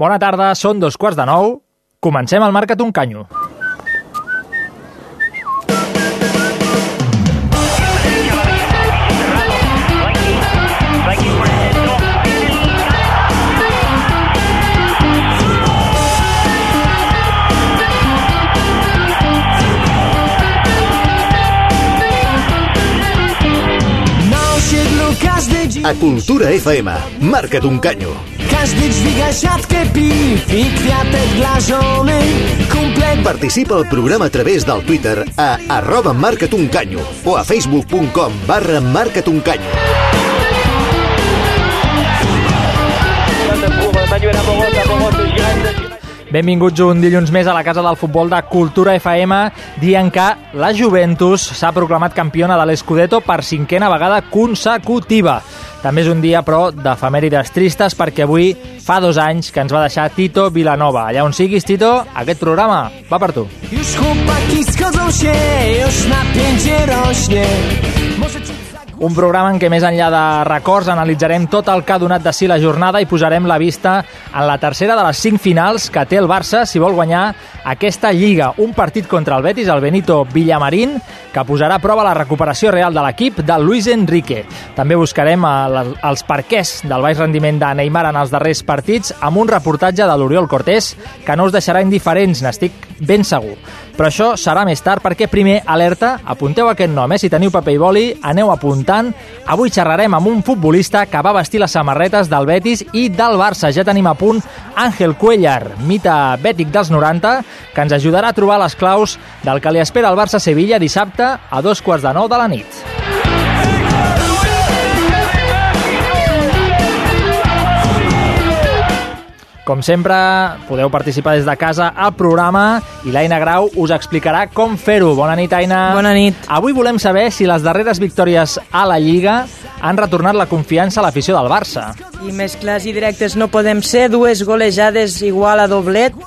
Bona tarda, són dos quarts de nou. Comencem el Marca't un canyo. A Cultura FM, marca't un canyo. każdy dźwiga siatkę piw i kwiatek dla żony. Kumple Participa al programa a través del Twitter a arroba marca't un canyo o a facebook.com barra marca't un canyo. Benvinguts un dilluns més a la Casa del Futbol de Cultura FM, dient que la Juventus s'ha proclamat campiona de l'Escudeto per cinquena vegada consecutiva. També és un dia, però, d'efemèrides tristes, perquè avui fa dos anys que ens va deixar Tito Vilanova. Allà on siguis, Tito, aquest programa va per tu. Już Un programa en què més enllà de records analitzarem tot el que ha donat de si la jornada i posarem la vista en la tercera de les cinc finals que té el Barça si vol guanyar aquesta Lliga. Un partit contra el Betis, el Benito Villamarín, que posarà a prova la recuperació real de l'equip de Luis Enrique. També buscarem el, els perquès del baix rendiment de Neymar en els darrers partits amb un reportatge de l'Oriol Cortés que no us deixarà indiferents, n'estic ben segur. Però això serà més tard perquè primer, alerta, apunteu aquest nom, eh? si teniu paper i boli, aneu apuntant. Avui xerrarem amb un futbolista que va vestir les samarretes del Betis i del Barça. Ja tenim a punt Àngel Cuellar, mite bètic dels 90, que ens ajudarà a trobar les claus del que li espera al Barça-Sevilla dissabte a dos quarts de nou de la nit. Com sempre, podeu participar des de casa al programa i l'Aina Grau us explicarà com fer-ho. Bona nit, Aina. Bona nit. Avui volem saber si les darreres victòries a la Lliga han retornat la confiança a l'afició del Barça. I més clars i directes no podem ser. Dues golejades igual a doblet.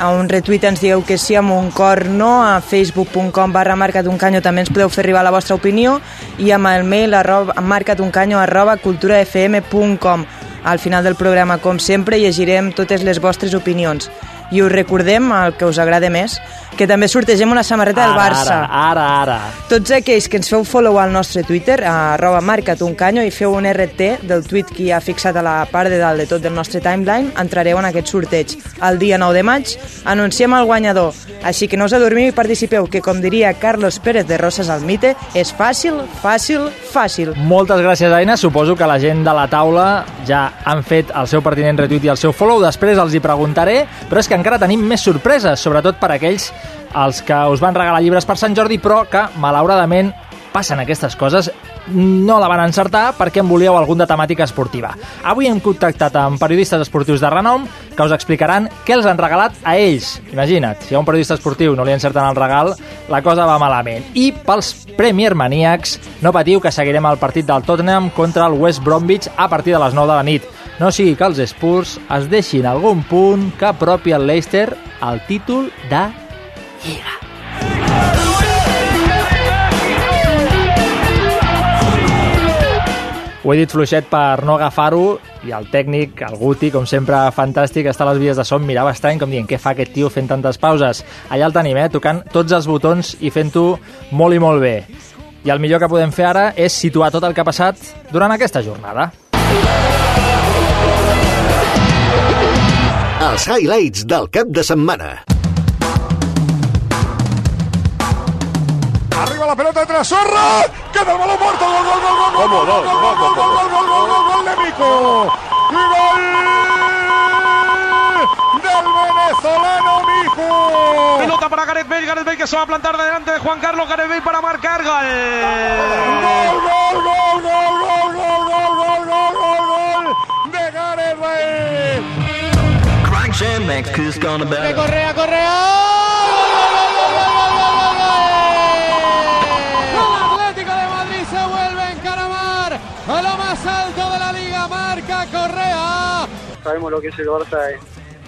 A un retuit ens digueu que sí, amb un cor no. A facebook.com barra marcatuncanyo també ens podeu fer arribar la vostra opinió. I amb el mail arroba, marcatuncanyo arroba culturafm.com. Al final del programa, com sempre, llegirem totes les vostres opinions. I us recordem, el que us agrada més, que també sortegem una samarreta del Barça. Ara, ara, ara. Tots aquells que ens feu follow al nostre Twitter, a arroba marcatuncanyo, i feu un RT del tuit que hi ha fixat a la part de dalt de tot del nostre timeline, entrareu en aquest sorteig. El dia 9 de maig anunciem el guanyador, així que no us adormiu i participeu, que com diria Carlos Pérez de Rosas al Mite, és fàcil, fàcil, fàcil. Moltes gràcies, Aina. Suposo que la gent de la taula ja han fet el seu pertinent retweet i el seu follow. Després els hi preguntaré, però és que encara tenim més sorpreses, sobretot per aquells els que us van regalar llibres per Sant Jordi, però que, malauradament, passen aquestes coses, no la van encertar perquè en volíeu algun de temàtica esportiva. Avui hem contactat amb periodistes esportius de renom que us explicaran què els han regalat a ells. Imagina't, si a un periodista esportiu no li encerten el regal, la cosa va malament. I pels Premier Maníacs, no patiu que seguirem el partit del Tottenham contra el West Bromwich a partir de les 9 de la nit. No sigui que els Spurs es deixin algun punt que apropi al Leicester al títol de Lliga. Ho he dit fluixet per no agafar-ho i el tècnic, el Guti, com sempre fantàstic, està a les vies de som, mirava estrany com dient què fa aquest tio fent tantes pauses. Allà el tenim, eh? tocant tots els botons i fent-ho molt i molt bé. I el millor que podem fer ara és situar tot el que ha passat durant aquesta jornada. Els highlights del cap de setmana. La pelota entre Sorra. Queda el balón muerto. Gol, gol, gol, gol, gol, gol, gol, gol, gol, gol, gol, gol, gol, de Mico. Gol de el venezolano Miku. Pelota para Gareth Bale, Gareth Bale que se va a plantar delante de Juan Carlos, Gareth Bale para marcar gol. Gol, gol, gol, gol, gol, gol, gol, gol, gol, gol, gol de Gareth Bale. Correa, Correa. Sabemos lo que es el Barça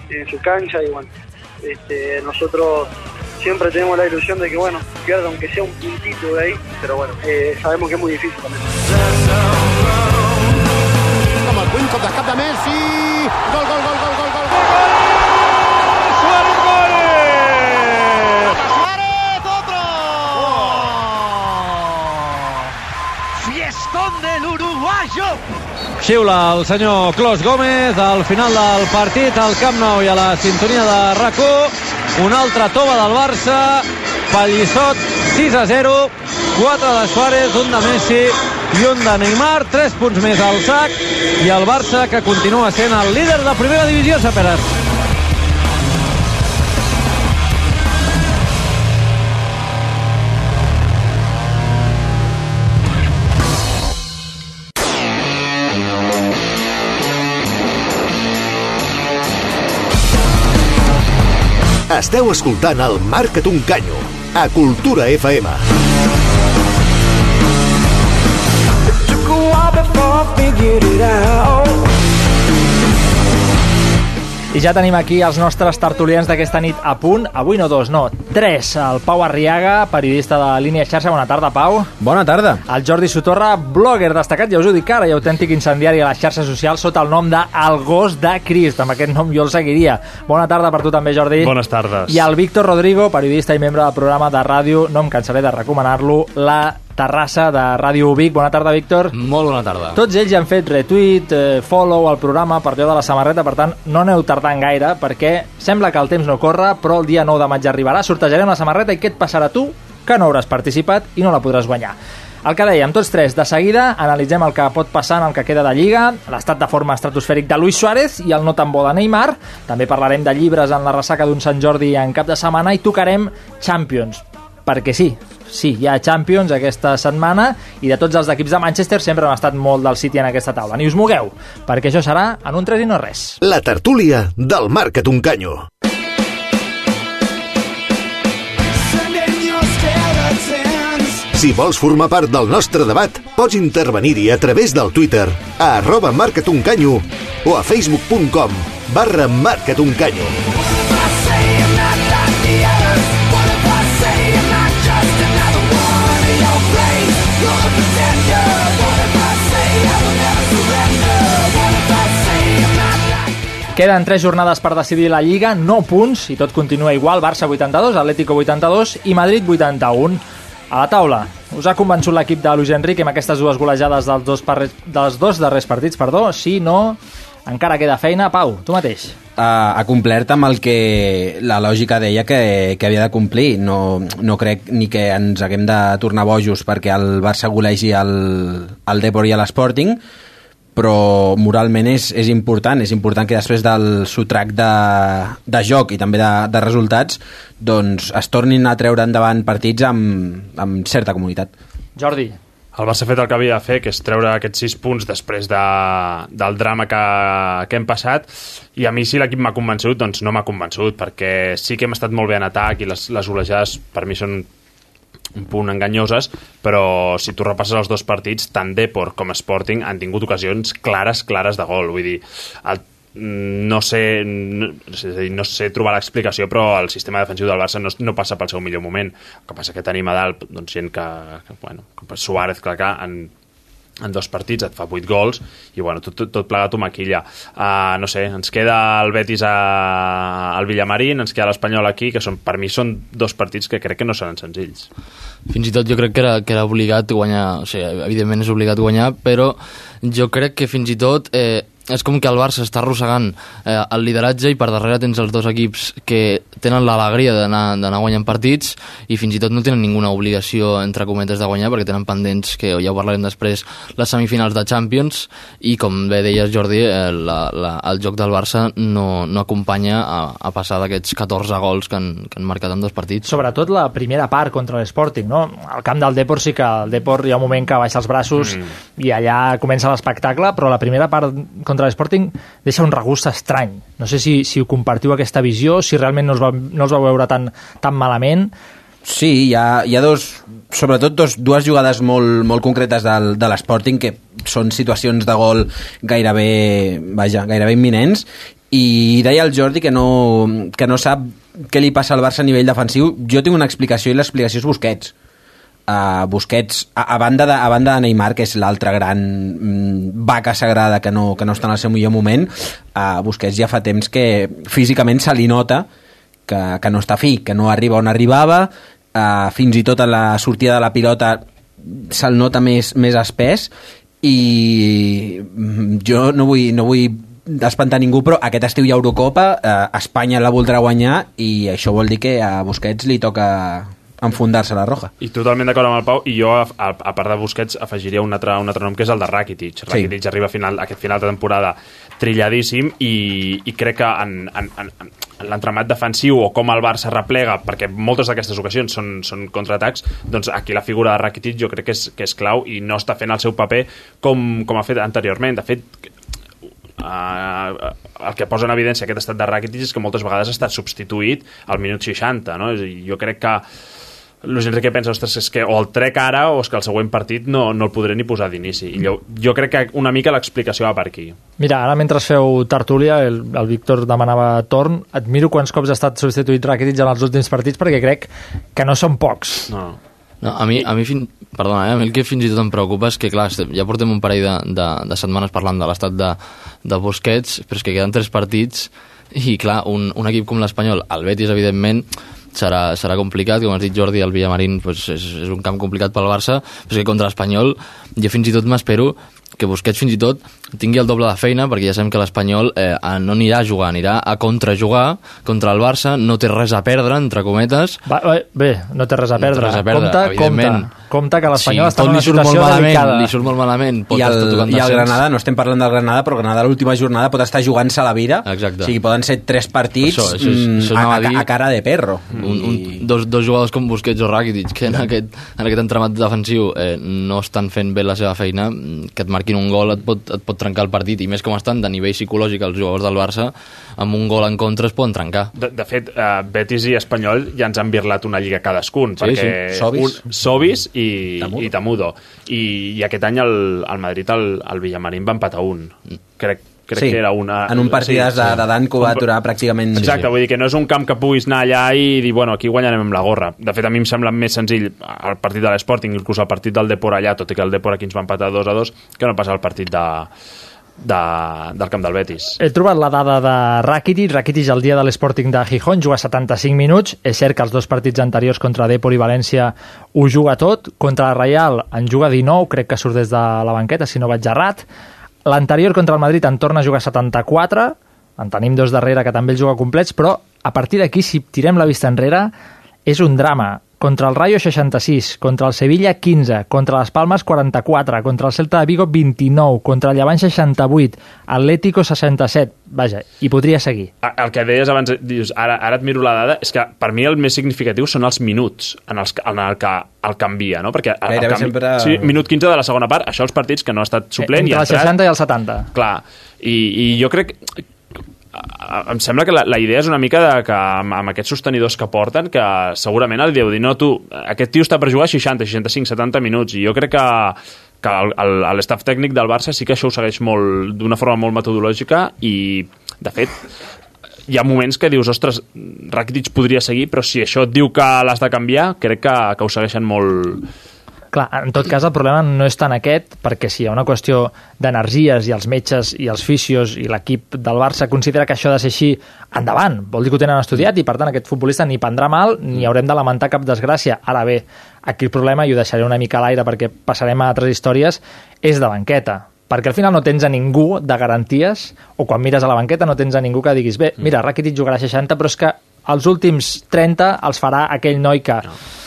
en, en su cancha y bueno, este, nosotros siempre tenemos la ilusión de que bueno, pierda aunque sea un puntito de ahí, pero bueno, eh, sabemos que es muy difícil también. Messi. Gol, gol, gol, gol, gol, gol. Gol. Otro. Fiestón del uruguayo. Xiula el senyor Clos Gómez al final del partit al Camp Nou i a la sintonia de rac un. Altre tova del Barça. Pallissot 6 a 0 4 de Suárez, un de Messi i un de Neymar, 3 punts més al sac. I el Barça que continua sent el líder de primera divisió, Saperes. Esteu escoltant el Marca't un Canyo a Cultura FM. It took a while before I figured it out ja tenim aquí els nostres tertulians d'aquesta nit a punt. Avui no dos, no, tres. El Pau Arriaga, periodista de Línia Xarxa. Bona tarda, Pau. Bona tarda. El Jordi Sotorra, blogger destacat, ja us ho dic ara, i autèntic incendiari a les xarxes socials sota el nom de El Gos de Crist. Amb aquest nom jo el seguiria. Bona tarda per tu també, Jordi. Bones tardes. I el Víctor Rodrigo, periodista i membre del programa de ràdio, no em cansaré de recomanar-lo, La Terrassa de Ràdio Vic. Bona tarda, Víctor. Molt bona tarda. Tots ells ja han fet retweet, eh, follow al programa per allò de la samarreta, per tant, no aneu tardant gaire, perquè sembla que el temps no corre, però el dia 9 de maig arribarà, sortejarem la samarreta i què et passarà tu? Que no hauràs participat i no la podràs guanyar. El que dèiem, tots tres, de seguida analitzem el que pot passar en el que queda de Lliga, l'estat de forma estratosfèric de Luis Suárez i el no tan bo de Neymar. També parlarem de llibres en la ressaca d'un Sant Jordi en cap de setmana i tocarem Champions, perquè sí, sí, hi ha Champions aquesta setmana i de tots els equips de Manchester sempre han estat molt del City en aquesta taula. Ni us mogueu, perquè això serà en un 3 i no res. La tertúlia del Marca't un canyo. Si vols formar part del nostre debat, pots intervenir-hi a través del Twitter a arroba marcatuncanyo o a facebook.com barra marcatuncanyo. Queden tres jornades per decidir la Lliga, no punts, i tot continua igual, Barça 82, Atlético 82 i Madrid 81. A la taula, us ha convençut l'equip de Luis Enrique amb aquestes dues golejades dels dos, parres, dels dos darrers partits, perdó, sí, no, encara queda feina. Pau, tu mateix. ha, ha complert amb el que la lògica deia que, que havia de complir. No, no crec ni que ens haguem de tornar bojos perquè el Barça golegi el, el Depor i l'Sporting, però moralment és, és important, és important que després del sotrac de, de joc i també de, de resultats doncs es tornin a treure endavant partits amb, amb certa comunitat. Jordi. El Barça ha fet el que havia de fer, que és treure aquests 6 punts després de, del drama que, que hem passat, i a mi si l'equip m'ha convençut, doncs no m'ha convençut, perquè sí que hem estat molt bé en atac i les, les golejades per mi són un punt enganyoses, però si tu repasses els dos partits, tant Depor com Sporting han tingut ocasions clares, clares de gol. Vull dir, el, no sé, no, dir, no sé trobar l'explicació, però el sistema defensiu del Barça no, no passa pel seu millor moment. El que passa que tenim a dalt doncs, gent que, que bueno, com Suárez, clar que en, en dos partits et fa 8 gols i bueno, tot, tot, tot plegat ho maquilla. Uh, no sé, ens queda el Betis a, al Villamarín, ens queda l'Espanyol aquí que són, per mi són dos partits que crec que no seran senzills. Fins i tot jo crec que era, que era obligat guanyar, o sigui, evidentment és obligat guanyar, però jo crec que fins i tot eh, és com que el Barça està arrossegant eh, el lideratge i per darrere tens els dos equips que tenen l'alegria d'anar d'anar guanyant partits i fins i tot no tenen ninguna obligació, entre cometes, de guanyar perquè tenen pendents, que ja ho parlarem després, les semifinals de Champions i com bé deies Jordi, eh, la, la, el joc del Barça no, no acompanya a, a passar d'aquests 14 gols que han, que han marcat en dos partits. Sobretot la primera part contra l'Sporting, no? Al camp del Depor sí que el Depor hi ha un moment que baixa els braços mm. i allà comença l'espectacle, però la primera part contra l'Sporting deixa un regust estrany. No sé si, si compartiu aquesta visió, si realment no us va, no us va veure tan, tan malament. Sí, hi ha, hi ha dos, sobretot dos, dues jugades molt, molt concretes del, de l'Sporting que són situacions de gol gairebé, vaja, gairebé imminents i deia el Jordi que no, que no sap què li passa al Barça a nivell defensiu. Jo tinc una explicació i l'explicació és Busquets. Uh, Busquets, a, a, banda de, a banda de Neymar, que és l'altra gran mm, vaca sagrada que no, que no està en el seu millor moment, uh, Busquets ja fa temps que físicament se li nota que, que no està fi, que no arriba on arribava, uh, fins i tot a la sortida de la pilota se'l nota més, més espès i mm, jo no vull, no vull espantar ningú, però aquest estiu hi ha Eurocopa, eh, Espanya la voldrà guanyar i això vol dir que a Busquets li toca enfundar-se la roja. I totalment d'acord amb el Pau, i jo, a, a part de Busquets, afegiria un altre, un altre nom, que és el de Rakitic. Rakitic sí. arriba a final, aquest final de temporada trilladíssim, i, i crec que en, en, en, en l'entremat defensiu o com el Barça replega, perquè moltes d'aquestes ocasions són, són contraatacs, doncs aquí la figura de Rakitic jo crec que és, que és clau i no està fent el seu paper com, com ha fet anteriorment. De fet, Uh, el que posa en evidència aquest estat de Rakitic és que moltes vegades ha estat substituït al minut 60 no? Jo crec que Luis Enrique pensa, ostres, és que o el trec ara o és que el següent partit no, no el podré ni posar d'inici. I jo, jo crec que una mica l'explicació va per aquí. Mira, ara mentre feu tertúlia, el, el Víctor demanava torn, admiro quants cops ha estat substituït Rakitic en els últims partits perquè crec que no són pocs. No. No, a mi, a mi, fin... Perdona, eh? a mi el que fins i tot em preocupa és que, clar, ja portem un parell de, de, de setmanes parlant de l'estat de, de Busquets, però és que queden tres partits i, clar, un, un equip com l'Espanyol, el Betis, evidentment, serà, serà complicat, com has dit Jordi, el Villamarín pues, és, és un camp complicat pel Barça, però és que contra l'Espanyol jo fins i tot m'espero que Busquets fins i tot tingui el doble de feina, perquè ja sabem que l'Espanyol eh, no anirà a jugar, anirà a contrajugar contra el Barça, no té res a perdre, entre cometes. Va, bé, no té res a perdre. No res a perdre, compte, evidentment. compte, compte que l'Espanyol sí, està en una situació malament, delicada. Li surt molt malament. Pot I el, estar I el. Granada, no estem parlant del Granada, però Granada l'última jornada pot estar jugant-se a la vira. Exacte. O sigui, poden ser tres partits Això, això, és- mm, això a, anava a a, dir. a cara de perro. un, un, dos, dos jugadors com Busquets o Rakitic que en aquest, en aquest entramat defensiu eh, no estan fent bé la seva feina mm, que et marquin un gol et pot, et pot trencar el partit i més com estan de nivell psicològic els jugadors del Barça amb un gol en contra es poden trencar De, de fet, uh, Betis i Espanyol ja ens han birlat una lliga cadascun, Sí, perquè sí. Sobis. Un, Sobis i Tamudo. i Tamudo. I, I aquest any el, el Madrid, el, el Villamarín va empatar un. Crec, crec Sí, que era una... en un partit de, de Danco va aturar pràcticament... Exacte, vull dir que no és un camp que puguis anar allà i dir, bueno, aquí guanyarem amb la gorra. De fet, a mi em sembla més senzill el partit de l'Sporting, inclús el partit del Depor allà, tot i que el Depor aquí ens va empatar 2 a 2, que no passa el partit de, de, del camp del Betis. He trobat la dada de Rakitic. Rakitic el dia de l'Sporting de Gijón juga 75 minuts. És cert que els dos partits anteriors contra Depor i València ho juga tot. Contra la Reial en juga 19, crec que surt des de la banqueta, si no vaig errat. L'anterior contra el Madrid en torna a jugar 74. En tenim dos darrere que també el juga complets, però a partir d'aquí, si tirem la vista enrere, és un drama. Contra el Rayo 66, contra el Sevilla 15, contra les Palmes 44, contra el Celta de Vigo 29, contra el Llevant 68, Atlético 67, vaja, i podria seguir. El que deies abans, dius, ara, ara et miro la dada, és que per mi el més significatiu són els minuts en, els, en el que el canvia, no? Perquè el, el canvi, sempre- sí, minut 15 de la segona part, això els partits que no ha estat suplent i Entre ha el entrat, 60 i el 70. clar, i, i jo crec em sembla que la, la idea és una mica de que amb, amb aquests sostenidors que porten que segurament el deu dir, no, tu, aquest tio està per jugar 60, 65, 70 minuts i jo crec que que l'estaf tècnic del Barça sí que això ho segueix molt d'una forma molt metodològica i de fet hi ha moments que dius, ostres, Rakitic podria seguir, però si això et diu que l'has de canviar, crec que, que ho segueixen molt... Clar, en tot cas el problema no és tant aquest, perquè si hi ha una qüestió d'energies i els metges i els fisios i l'equip del Barça considera que això ha de ser així, endavant, vol dir que ho tenen estudiat i per tant aquest futbolista ni prendrà mal ni haurem de lamentar cap desgràcia. Ara bé, aquí el problema, i ho deixaré una mica a l'aire perquè passarem a altres històries, és de banqueta perquè al final no tens a ningú de garanties, o quan mires a la banqueta no tens a ningú que diguis, bé, mira, Rakitic jugarà 60, però és que els últims 30 els farà aquell noi que... No.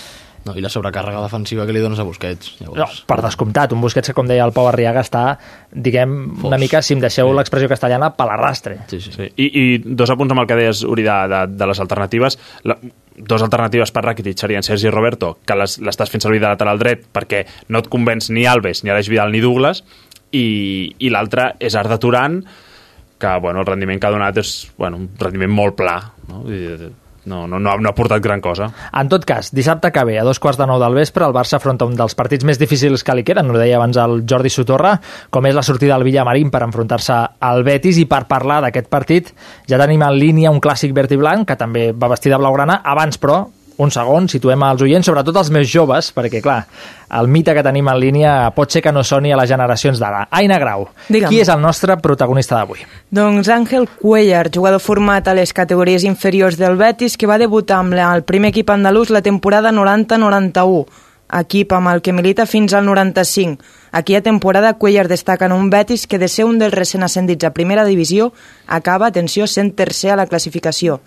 No, i la sobrecàrrega defensiva que li dones a Busquets. Llavors... No, per descomptat, un Busquets que, com deia el Pau Arriaga, està, diguem, Fos. una mica, si em deixeu sí. l'expressió castellana, per l'arrastre. Sí, sí. sí. I, I dos apunts amb el que deies, Uri, de, de, de les alternatives. La, dos alternatives per Rakitic serien Sergi Roberto, que l'estàs fent servir de lateral dret perquè no et convenç ni Alves, ni Aleix Vidal, ni Douglas, i, i l'altre és Arda Turan, que bueno, el rendiment que ha donat és bueno, un rendiment molt pla. No? I, no, no, no, ha, no ha portat gran cosa. En tot cas, dissabte que ve, a dos quarts de nou del vespre, el Barça afronta un dels partits més difícils que li queden, ho deia abans el Jordi Sotorra, com és la sortida al Villamarín per enfrontar-se al Betis, i per parlar d'aquest partit ja tenim en línia un clàssic verd i blanc, que també va vestir de blaugrana, abans però un segon, situem els oients, sobretot els més joves, perquè, clar, el mite que tenim en línia pot ser que no soni a les generacions d'ara. Aina Grau, Digue'm. qui és el nostre protagonista d'avui? Doncs Àngel Cuellar, jugador format a les categories inferiors del Betis, que va debutar amb el primer equip andalús la temporada 90-91, equip amb el que milita fins al 95. Aquella temporada Cuellar destaca en un Betis que de ser un dels recent ascendits a primera divisió acaba, atenció, sent tercer a la classificació.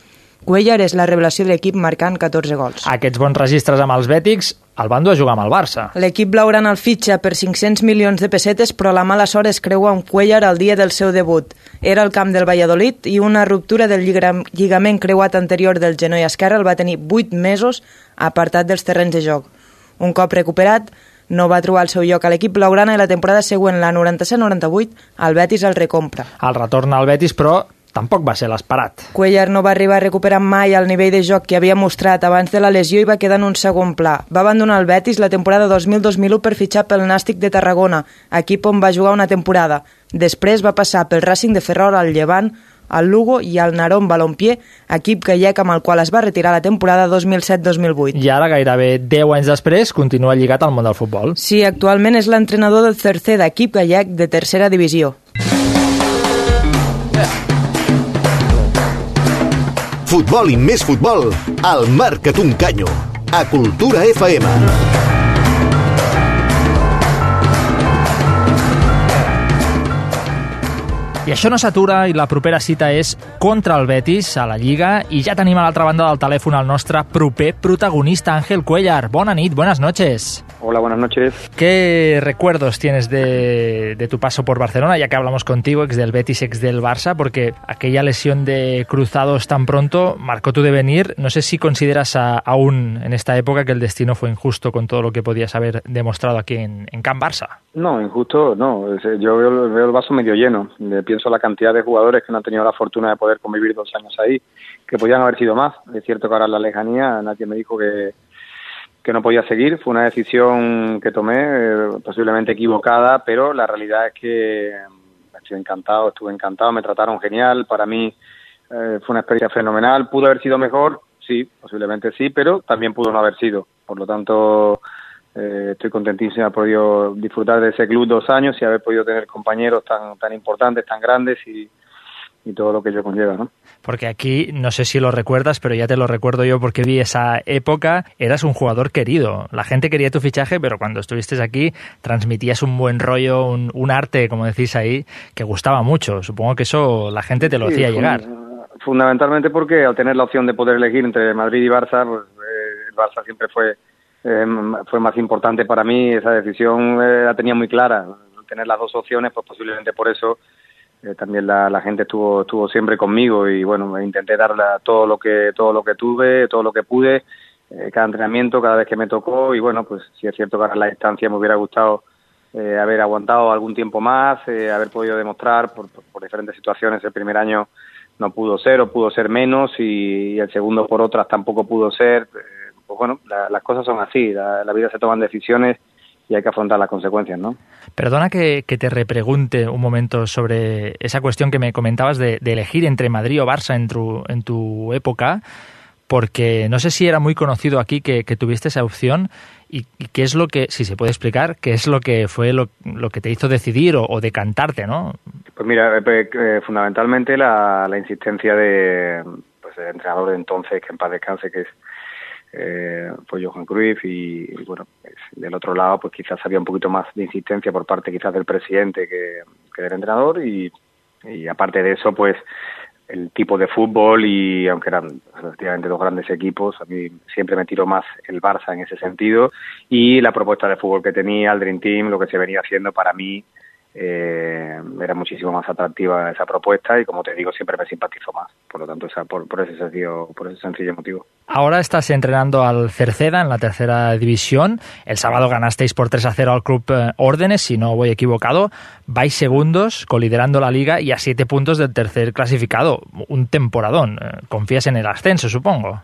Cuellar és la revelació de l'equip marcant 14 gols. Aquests bons registres amb els bètics el van dur a jugar amb el Barça. L'equip blaugrana el fitxa per 500 milions de pessetes, però la mala sort es creua amb Cuellar el dia del seu debut. Era el camp del Valladolid i una ruptura del lligament creuat anterior del genoll esquerre el va tenir 8 mesos apartat dels terrenys de joc. Un cop recuperat, no va trobar el seu lloc a l'equip blaugrana i la temporada següent, la 97-98, el Betis el recompra. El retorn al Betis, però, tampoc va ser l'esperat. Cuellar no va arribar a recuperar mai el nivell de joc que havia mostrat abans de la lesió i va quedar en un segon pla. Va abandonar el Betis la temporada 2000-2001 per fitxar pel Nàstic de Tarragona, equip on va jugar una temporada. Després va passar pel Racing de Ferrol al Llevant, al Lugo i al Narón Balompié, equip gallec amb el qual es va retirar la temporada 2007-2008. I ara, gairebé 10 anys després, continua lligat al món del futbol. Sí, actualment és l'entrenador del Cerceda, equip gallec de tercera divisió. Futbol i més futbol, al Marca't un canyo, a Cultura FM. I això no s'atura i la propera cita és contra el Betis a la Lliga i ja tenim a l'altra banda del telèfon el nostre proper protagonista, Ángel Cuellar. Bona nit, buenas noches. Hola, buenas noches. ¿Qué recuerdos tienes de, de, tu paso por Barcelona, ya que hablamos contigo, ex del Betis, ex del Barça? Porque aquella lesión de cruzados tan pronto marcó tu devenir. No sé si consideras a, aún en esta época que el destino fue injusto con todo lo que podías haber demostrado aquí en, en Camp Barça. No, injusto no. Yo veo, veo el vaso medio lleno. Pienso la cantidad de jugadores que no han tenido la fortuna de poder convivir dos años ahí, que podían haber sido más. Es cierto que ahora en la lejanía nadie me dijo que que no podía seguir. Fue una decisión que tomé, eh, posiblemente equivocada, pero la realidad es que mm, estoy encantado, estuve encantado, me trataron genial. Para mí eh, fue una experiencia fenomenal. ¿Pudo haber sido mejor? Sí, posiblemente sí, pero también pudo no haber sido. Por lo tanto, eh, estoy contentísimo de haber podido disfrutar de ese club dos años y haber podido tener compañeros tan, tan importantes, tan grandes y, y todo lo que ello conlleva, ¿no? Porque aquí, no sé si lo recuerdas, pero ya te lo recuerdo yo porque vi esa época, eras un jugador querido. La gente quería tu fichaje, pero cuando estuviste aquí transmitías un buen rollo, un, un arte, como decís ahí, que gustaba mucho. Supongo que eso la gente te lo sí, hacía llegar. Fundamentalmente porque al tener la opción de poder elegir entre Madrid y Barça, pues, eh, el Barça siempre fue, eh, fue más importante para mí. Esa decisión eh, la tenía muy clara. Tener las dos opciones, pues posiblemente por eso eh, también la, la, gente estuvo estuvo siempre conmigo y bueno intenté darle todo lo que todo lo que tuve todo lo que pude eh, cada entrenamiento cada vez que me tocó y bueno pues sí es cierto que ahora la distancia me hubiera gustado eh, haber aguantado algún tiempo más haber podido demostrar por, por, diferentes situaciones el primer año no pudo ser o pudo ser menos y, el segundo por otras tampoco pudo ser pues bueno la, las cosas son así la, la vida se toman decisiones y hay que afrontar las consecuencias, ¿no? Perdona que, que, te repregunte un momento sobre esa cuestión que me comentabas de, de elegir entre Madrid o Barça en tu, en tu, época, porque no sé si era muy conocido aquí que, que tuviste esa opción y, y, qué es lo que, si se puede explicar, qué es lo que fue lo, lo que te hizo decidir o, o decantarte, ¿no? Pues mira, eh, eh, fundamentalmente la, la, insistencia de pues, el entrenador de entonces, que en paz descanse, que es eh, fue Johan Cruyff y, bueno, pues, del otro lado pues quizás había un poquito más de insistencia por parte quizás del presidente que, del entrenador y, y aparte de eso pues el tipo de fútbol y aunque eran efectivamente dos grandes equipos, a mí siempre me tiró más el Barça en ese sentido y la propuesta de fútbol que tenía, el Dream Team, lo que se venía haciendo para mí eh, era muchísimo más atractiva esa propuesta y como te digo siempre me simpatizó más. Por lo tanto esa, por, por, ese sencillo por ese sencillo motivo. Ahora estás entrenando al Cerceda en la tercera división. El sábado ganasteis por 3 a 0 al club eh, Órdenes si no voy equivocado. Vais segundos coliderando la liga y a siete puntos del tercer clasificado. Un temporadón eh, confías en el ascenso supongo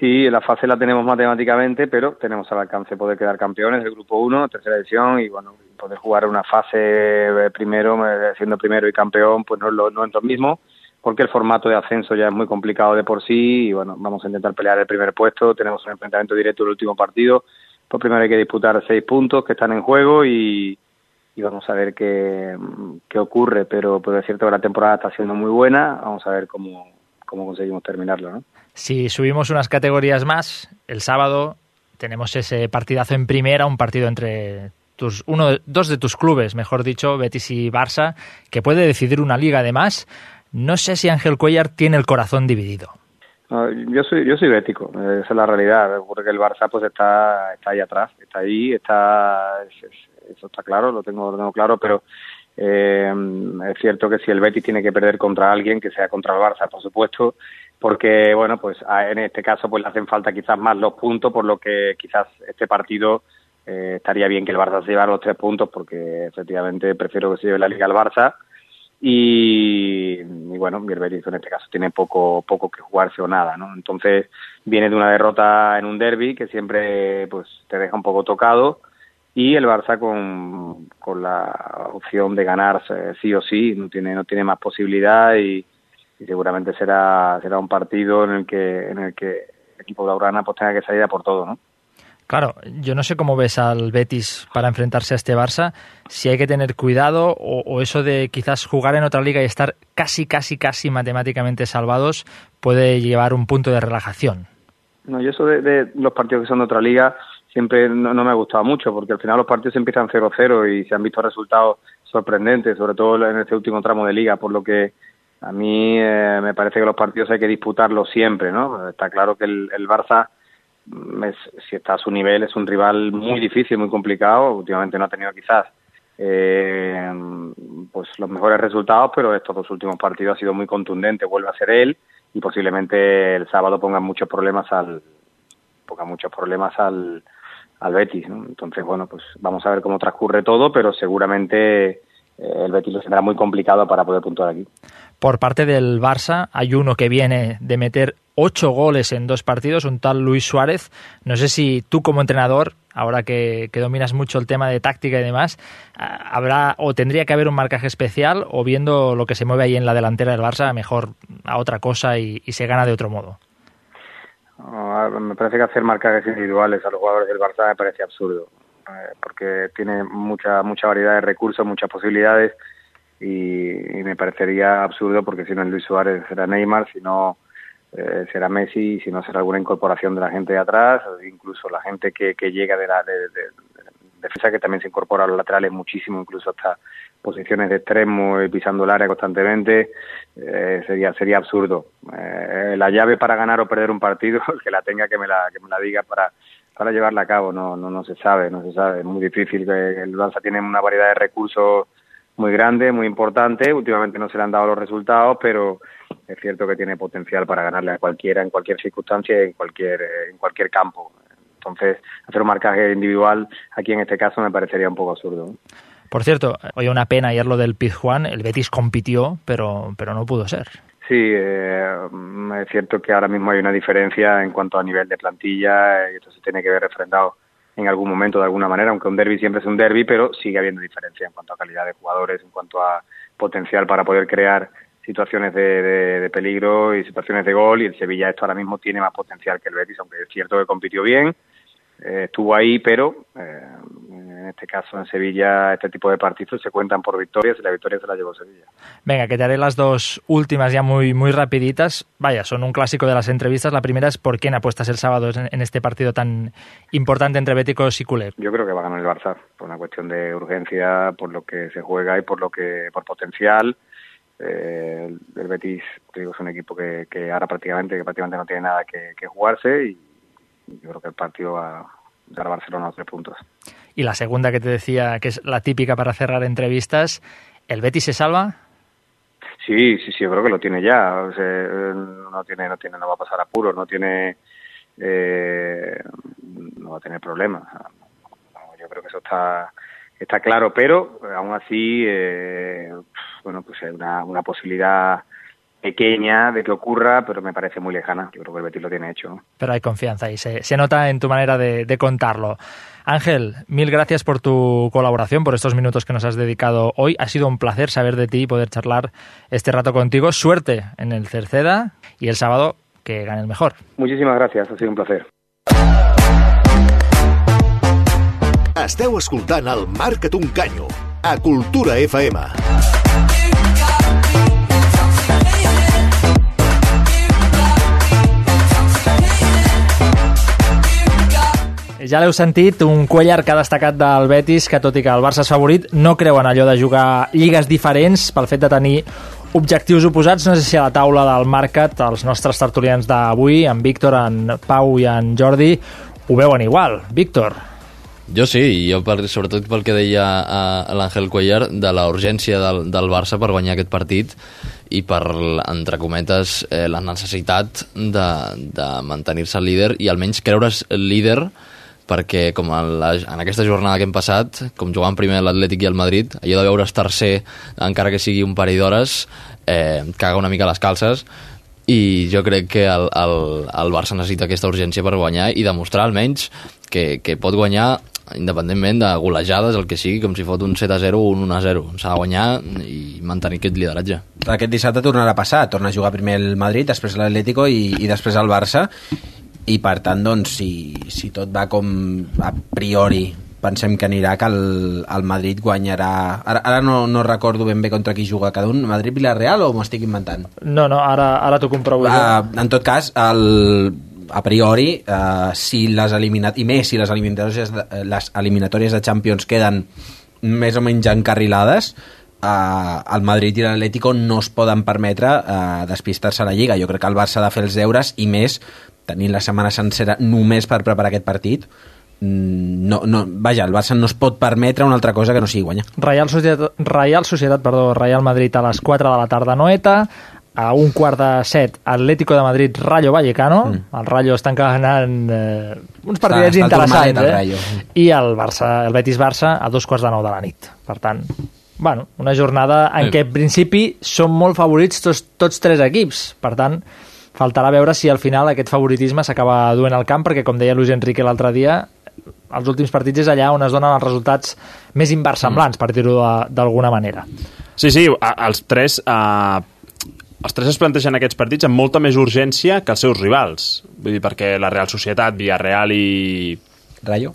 Sí, la fase la tenemos matemáticamente, pero tenemos al alcance poder quedar campeones del grupo 1, tercera división, y bueno, poder jugar una fase primero, siendo primero y campeón, pues no es lo, no es lo mismo, porque el formato de ascenso ya es muy complicado de por sí, y bueno, vamos a intentar pelear el primer puesto, tenemos un enfrentamiento directo del último partido, pues primero hay que disputar seis puntos que están en juego y, y vamos a ver qué, qué ocurre, pero, pero es cierto que la temporada está siendo muy buena, vamos a ver cómo, cómo conseguimos terminarlo, ¿no? Si subimos unas categorías más, el sábado tenemos ese partidazo en primera, un partido entre tus, uno, dos de tus clubes, mejor dicho, Betis y Barça, que puede decidir una liga además. No sé si Ángel Cuellar tiene el corazón dividido. No, yo soy yo soy bético, esa es la realidad, porque el Barça pues está está ahí atrás, está ahí, está eso está claro, lo tengo lo tengo claro, pero eh, es cierto que si el Betis tiene que perder contra alguien, que sea contra el Barça, por supuesto, porque bueno, pues en este caso pues le hacen falta quizás más los puntos, por lo que quizás este partido eh, estaría bien que el Barça se llevara los tres puntos, porque efectivamente prefiero que se lleve la Liga al Barça. Y, y bueno, el Betis en este caso tiene poco poco que jugarse o nada, ¿no? Entonces viene de una derrota en un derby que siempre pues te deja un poco tocado y el Barça con, con la opción de ganar sí o sí no tiene no tiene más posibilidad y, y seguramente será será un partido en el que en el que el equipo de Aurana pues tenga que salir a por todo, ¿no? Claro, yo no sé cómo ves al Betis para enfrentarse a este Barça, si hay que tener cuidado o, o, eso de quizás jugar en otra liga y estar casi, casi, casi matemáticamente salvados puede llevar un punto de relajación. No, y eso de, de los partidos que son de otra liga siempre no, no, me ha gustado mucho porque al final los partidos empiezan 0-0 y se han visto resultados sorprendentes, sobre todo en este último tramo de liga, por lo que a mí eh, me parece que los partidos hay que disputarlos siempre, ¿no? Está claro que el, el Barça si está a su nivel, es un rival muy difícil, muy complicado. Últimamente no ha tenido quizás eh, pues los mejores resultados, pero estos dos últimos partidos ha sido muy contundente. Vuelve a ser él y posiblemente el sábado ponga muchos problemas al ponga muchos problemas al, al Betis. ¿no? Entonces, bueno, pues vamos a ver cómo transcurre todo, pero seguramente eh, el Betis lo tendrá muy complicado para poder puntuar aquí. Por parte del Barça hay uno que viene de meter ocho goles en dos partidos, un tal Luis Suárez. No sé si tú como entrenador, ahora que, dominas mucho el tema de táctica y demás, habrá o tendría que haber un marcaje especial o viendo lo que se mueve ahí en la delantera del Barça, mejor a otra cosa y se gana de otro modo. Me parece que hacer marcajes individuales a los jugadores del Barça me parece absurdo, eh, porque tiene mucha mucha variedad de recursos, muchas posibilidades y, me parecería absurdo porque si no Luis Suárez será Neymar, si no eh, será Messi, si no será alguna incorporación de la gente de atrás, incluso la gente que, que llega de la de, de defensa que también se incorpora a los laterales muchísimo, incluso hasta posiciones de extremo y pisando el área constantemente, eh, sería sería absurdo. Eh, la llave para ganar o perder un partido, el que la tenga que me la que me la diga para para llevarla a cabo, no no no se sabe, no se sabe, es muy difícil. El Barça tiene una variedad de recursos muy grande, muy importante. Últimamente no se le han dado los resultados, pero es cierto que tiene potencial para ganarle a cualquiera en cualquier circunstancia, en cualquier en cualquier campo. Entonces, hacer un marcaje individual aquí en este caso me parecería un poco absurdo. Por cierto, oye, una pena ayer lo del Pizjuán, el Betis compitió, pero, pero no pudo ser. Sí, eh, es cierto que ahora mismo hay una diferencia en cuanto a nivel de plantilla y esto se tiene que ver refrendado en algún momento de alguna manera, aunque un derby siempre es un derby, pero sigue habiendo diferencia en cuanto a calidad de jugadores, en cuanto a potencial para poder crear situaciones de, de, de peligro y situaciones de gol y el Sevilla esto ahora mismo tiene más potencial que el Betis, aunque es cierto que compitió bien, eh, estuvo ahí, pero eh, en este caso en Sevilla este tipo de partidos se cuentan por victorias y la victoria se la llevó Sevilla. Venga, que te haré las dos últimas ya muy, muy rapiditas. Vaya, son un clásico de las entrevistas. La primera es ¿por quién apuestas el sábado en, en este partido tan importante entre Béticos y Culé? Yo creo que va a ganar el Barça por una cuestión de urgencia, por lo que se juega y por lo que por potencial. Eh, el Betis digo, es un equipo que, que ahora prácticamente que prácticamente no tiene nada que, que jugarse y yo creo que el partido va a dar a Barcelona a tres puntos. Y la segunda que te decía, que es la típica para cerrar entrevistas, ¿el Betis se salva? Sí, sí, sí, yo creo que lo tiene ya. O sea, no tiene, no tiene, no va a pasar apuros, no tiene, eh, no va a tener problemas. Yo creo que eso está, está claro, pero aún así, eh, bueno, pues es una, una posibilidad pequeña de que ocurra, pero me parece muy lejana. Yo creo que el Betis lo tiene hecho. Pero hay confianza y se, se nota en tu manera de, de, contarlo. Ángel, mil gracias por tu colaboración, por estos minutos que nos has dedicado hoy. Ha sido un placer saber de ti y poder charlar este rato contigo. Suerte en el Cerceda y el sábado que gane el mejor. Muchísimas gracias, ha sido un placer. Esteu escoltant el Marca't un canyo a Cultura FM. Ja l'heu sentit, un Cuellar que ha destacat del Betis, que tot i que el Barça és favorit, no creuen allò de jugar lligues diferents pel fet de tenir objectius oposats. No sé si a la taula del Marcat els nostres tertulians d'avui, en Víctor, en Pau i en Jordi, ho veuen igual. Víctor. Jo sí, i jo per, sobretot pel que deia l'Àngel Cuellar de la urgència del, del Barça per guanyar aquest partit i per, entre cometes, eh, la necessitat de, de mantenir-se líder i almenys creure's líder perquè com en, la, en aquesta jornada que hem passat, com jugant primer l'Atlètic i el Madrid, allò de veure's tercer, encara que sigui un parell d'hores, eh, caga una mica les calces, i jo crec que el, el, el Barça necessita aquesta urgència per guanyar i demostrar almenys que, que pot guanyar independentment de golejades, el que sigui, com si fot un 7-0 o un 1-0. S'ha de guanyar i mantenir aquest lideratge. Aquest dissabte tornarà a passar, torna a jugar primer el Madrid, després l'Atlético i, i després el Barça, i per tant, doncs, si, si tot va com a priori pensem que anirà que el, el Madrid guanyarà. Ara, ara no, no recordo ben bé contra qui juga cada un. Madrid-Villarreal o m'ho estic inventant? No, no, ara, ara t'ho comprovo uh, en tot cas el, a priori uh, si les eliminat i més si les eliminatòries de, les eliminatòries de Champions queden més o menys encarrilades uh, el Madrid i l'Atlético no es poden permetre uh, despistar-se a la Lliga. Jo crec que el Barça ha de fer els deures i més tenint la setmana sencera només per preparar aquest partit no, no, vaja, el Barça no es pot permetre una altra cosa que no sigui guanyar. Real Societat, Real Societat perdó, Real Madrid a les 4 de la tarda Noeta, a un quart de set Atlético de Madrid Rayo Vallecano mm. el Rayo estan ganant eh, uns partidets està, està interessants eh? i el, Barça, el Betis-Barça a dos quarts de nou de la nit per tant, bueno, una jornada en sí. què en principi són molt favorits tots, tots tres equips per tant, faltarà veure si al final aquest favoritisme s'acaba duent al camp perquè com deia Luis Enrique l'altre dia els últims partits és allà on es donen els resultats més inversemblants, mm. per dir-ho d'alguna manera. Sí, sí, els tres... Uh, els tres es plantegen aquests partits amb molta més urgència que els seus rivals. Vull dir, perquè la Real Societat, Villarreal i... Rayo?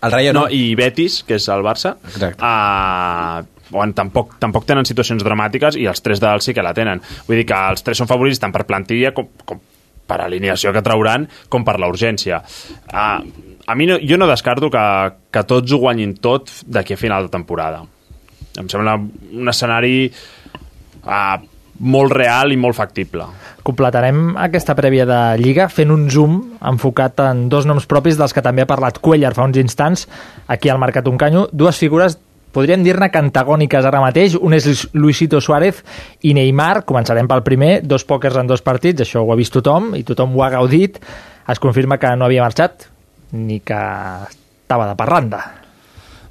El Rayo no. no. I Betis, que és el Barça, Exacte. uh, bueno, tampoc, tampoc tenen situacions dramàtiques i els tres del sí que la tenen. Vull dir que els tres són favorits tant per plantilla com, com per alineació que trauran com per la urgència. Uh, a mi no, jo no descarto que, que tots ho guanyin tot d'aquí a final de temporada. Em sembla un escenari uh, molt real i molt factible. Completarem aquesta prèvia de Lliga fent un zoom enfocat en dos noms propis dels que també ha parlat Cuellar fa uns instants aquí al Mercat Uncanyo, dues figures podríem dir-ne cantagòniques ara mateix. Un és Luisito Suárez i Neymar. Començarem pel primer, dos pòquers en dos partits, això ho ha vist tothom i tothom ho ha gaudit. Es confirma que no havia marxat, ni que estava de parranda.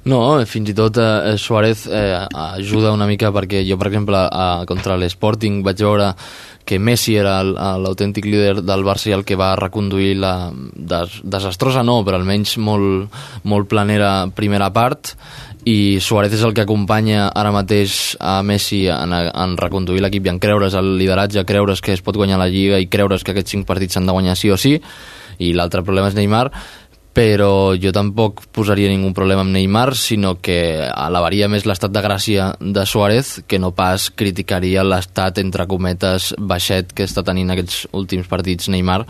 No, fins i tot eh, Suárez eh, ajuda una mica perquè jo, per exemple, a, contra l'Sporting vaig veure que Messi era l'autèntic líder del Barça i el que va reconduir la des, desastrosa no, però almenys molt, molt planera primera part i Suárez és el que acompanya ara mateix a Messi en, en reconduir l'equip i en creure's el lideratge, creure's que es pot guanyar la Lliga i creure's que aquests cinc partits s'han de guanyar sí o sí. I l'altre problema és Neymar però jo tampoc posaria ningú problema amb Neymar, sinó que elevaria més l'estat de gràcia de Suárez que no pas criticaria l'estat, entre cometes, baixet que està tenint aquests últims partits Neymar,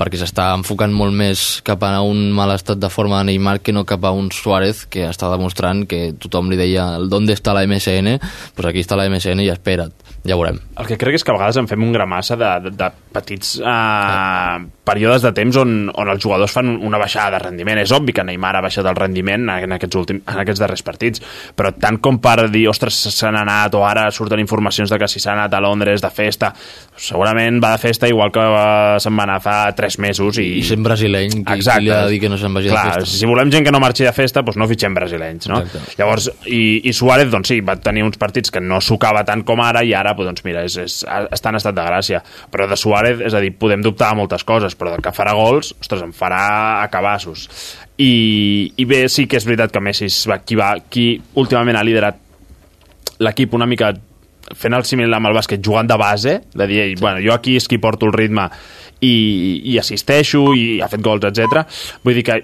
perquè s'està enfocant molt més cap a un mal estat de forma de Neymar que no cap a un Suárez que està demostrant que tothom li deia d'on està la MSN, doncs aquí està la MSN i espera't, ja veurem. El que crec és que a vegades en fem un gramassa de, de, de petits eh, períodes de temps on, on els jugadors fan una baixada de rendiment. És obvi que Neymar ha baixat el rendiment en aquests, últims, en aquests darrers partits, però tant com per dir, ostres, s'han anat, o ara surten informacions de que si s'ha anat a Londres de festa, segurament va de festa igual que se'n va anar fa tres mesos. I, I sent brasileny, qui, qui li ha de dir que no se'n vagi Clar, de festa? si volem gent que no marxi de festa, doncs no fitxem brasilenys, no? Exacte. Llavors, i, i Suárez, doncs sí, va tenir uns partits que no sucava tant com ara, i ara, doncs mira, és, és, està en estat de gràcia. Però de Suárez, és a dir, podem dubtar moltes coses, però que farà gols, ostres, em farà a cabassos. I, i bé, sí que és veritat que Messi és qui, va, qui últimament ha liderat l'equip una mica fent el símil amb el bàsquet, jugant de base, de dir, sí. bueno, jo aquí és qui porto el ritme i, i assisteixo i ha fet gols, etc. Vull dir que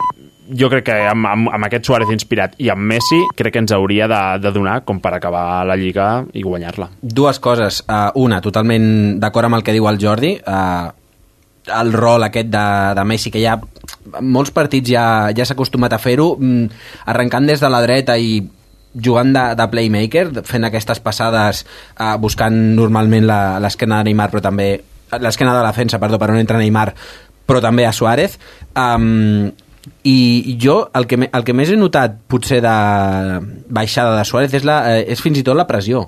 jo crec que amb, amb, amb aquest Suárez inspirat i amb Messi crec que ens hauria de, de donar com per acabar la Lliga i guanyar-la. Dues coses. Uh, una, totalment d'acord amb el que diu el Jordi. Uh, el rol aquest de, de Messi, que ja molts partits ja, ja s'ha acostumat a fer-ho, mm, arrencant des de la dreta i jugant de, de playmaker, fent aquestes passades, uh, buscant normalment l'esquena de Neymar, però també l'esquena de la defensa, perdó, per on entra Neymar, però també a Suárez. Um, i jo el que, el que més he notat potser de baixada de Suárez és, la, eh, és fins i tot la pressió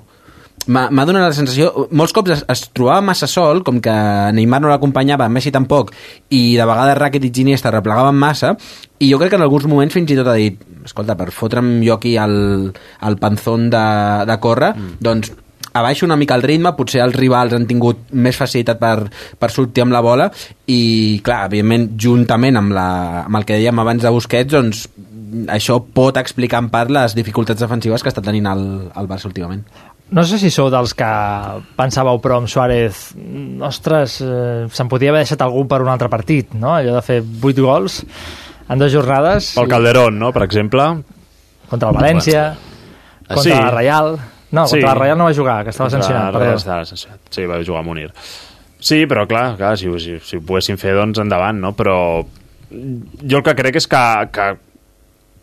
m'ha m'ha donat la sensació molts cops es, es trobava massa sol com que Neymar no l'acompanyava, Messi tampoc i de vegades Rakitic i Iniesta replegaven massa i jo crec que en alguns moments fins i tot ha dit escolta, per fotre'm jo aquí el, el panzón de, de córrer mm. doncs abaixo una mica el ritme, potser els rivals han tingut més facilitat per, per sortir amb la bola i, clar, evidentment, juntament amb, la, amb el que dèiem abans de Busquets, doncs això pot explicar en part les dificultats defensives que està tenint el, el Barça últimament. No sé si sou dels que pensàveu, però amb Suárez, ostres, eh, se'n podia haver deixat algú per un altre partit, no? Allò de fer 8 gols en dues jornades. Pel Calderón, no?, per exemple. Contra el València, Bueno. contra Sí. la Reial... No, Sí. contra la Reial no va jugar, que estava sancionat. la perdó. Estava sancionat. Sí, va jugar a Munir. Sí, però clar, clar si, si, si ho poguéssim fer, doncs endavant, no? Però jo el que crec és que, que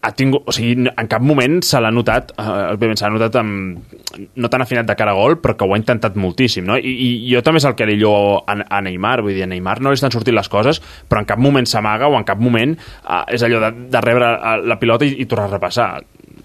ha tingut, o sigui, en cap moment se l'ha notat, eh, s'ha notat amb, no tan afinat de cara a gol, però que ho ha intentat moltíssim, no? I, i jo també és el que li llo a, a Neymar, vull dir, a Neymar no li estan sortint les coses, però en cap moment s'amaga o en cap moment eh, és allò de, de rebre eh, la pilota i, i tornar a repassar.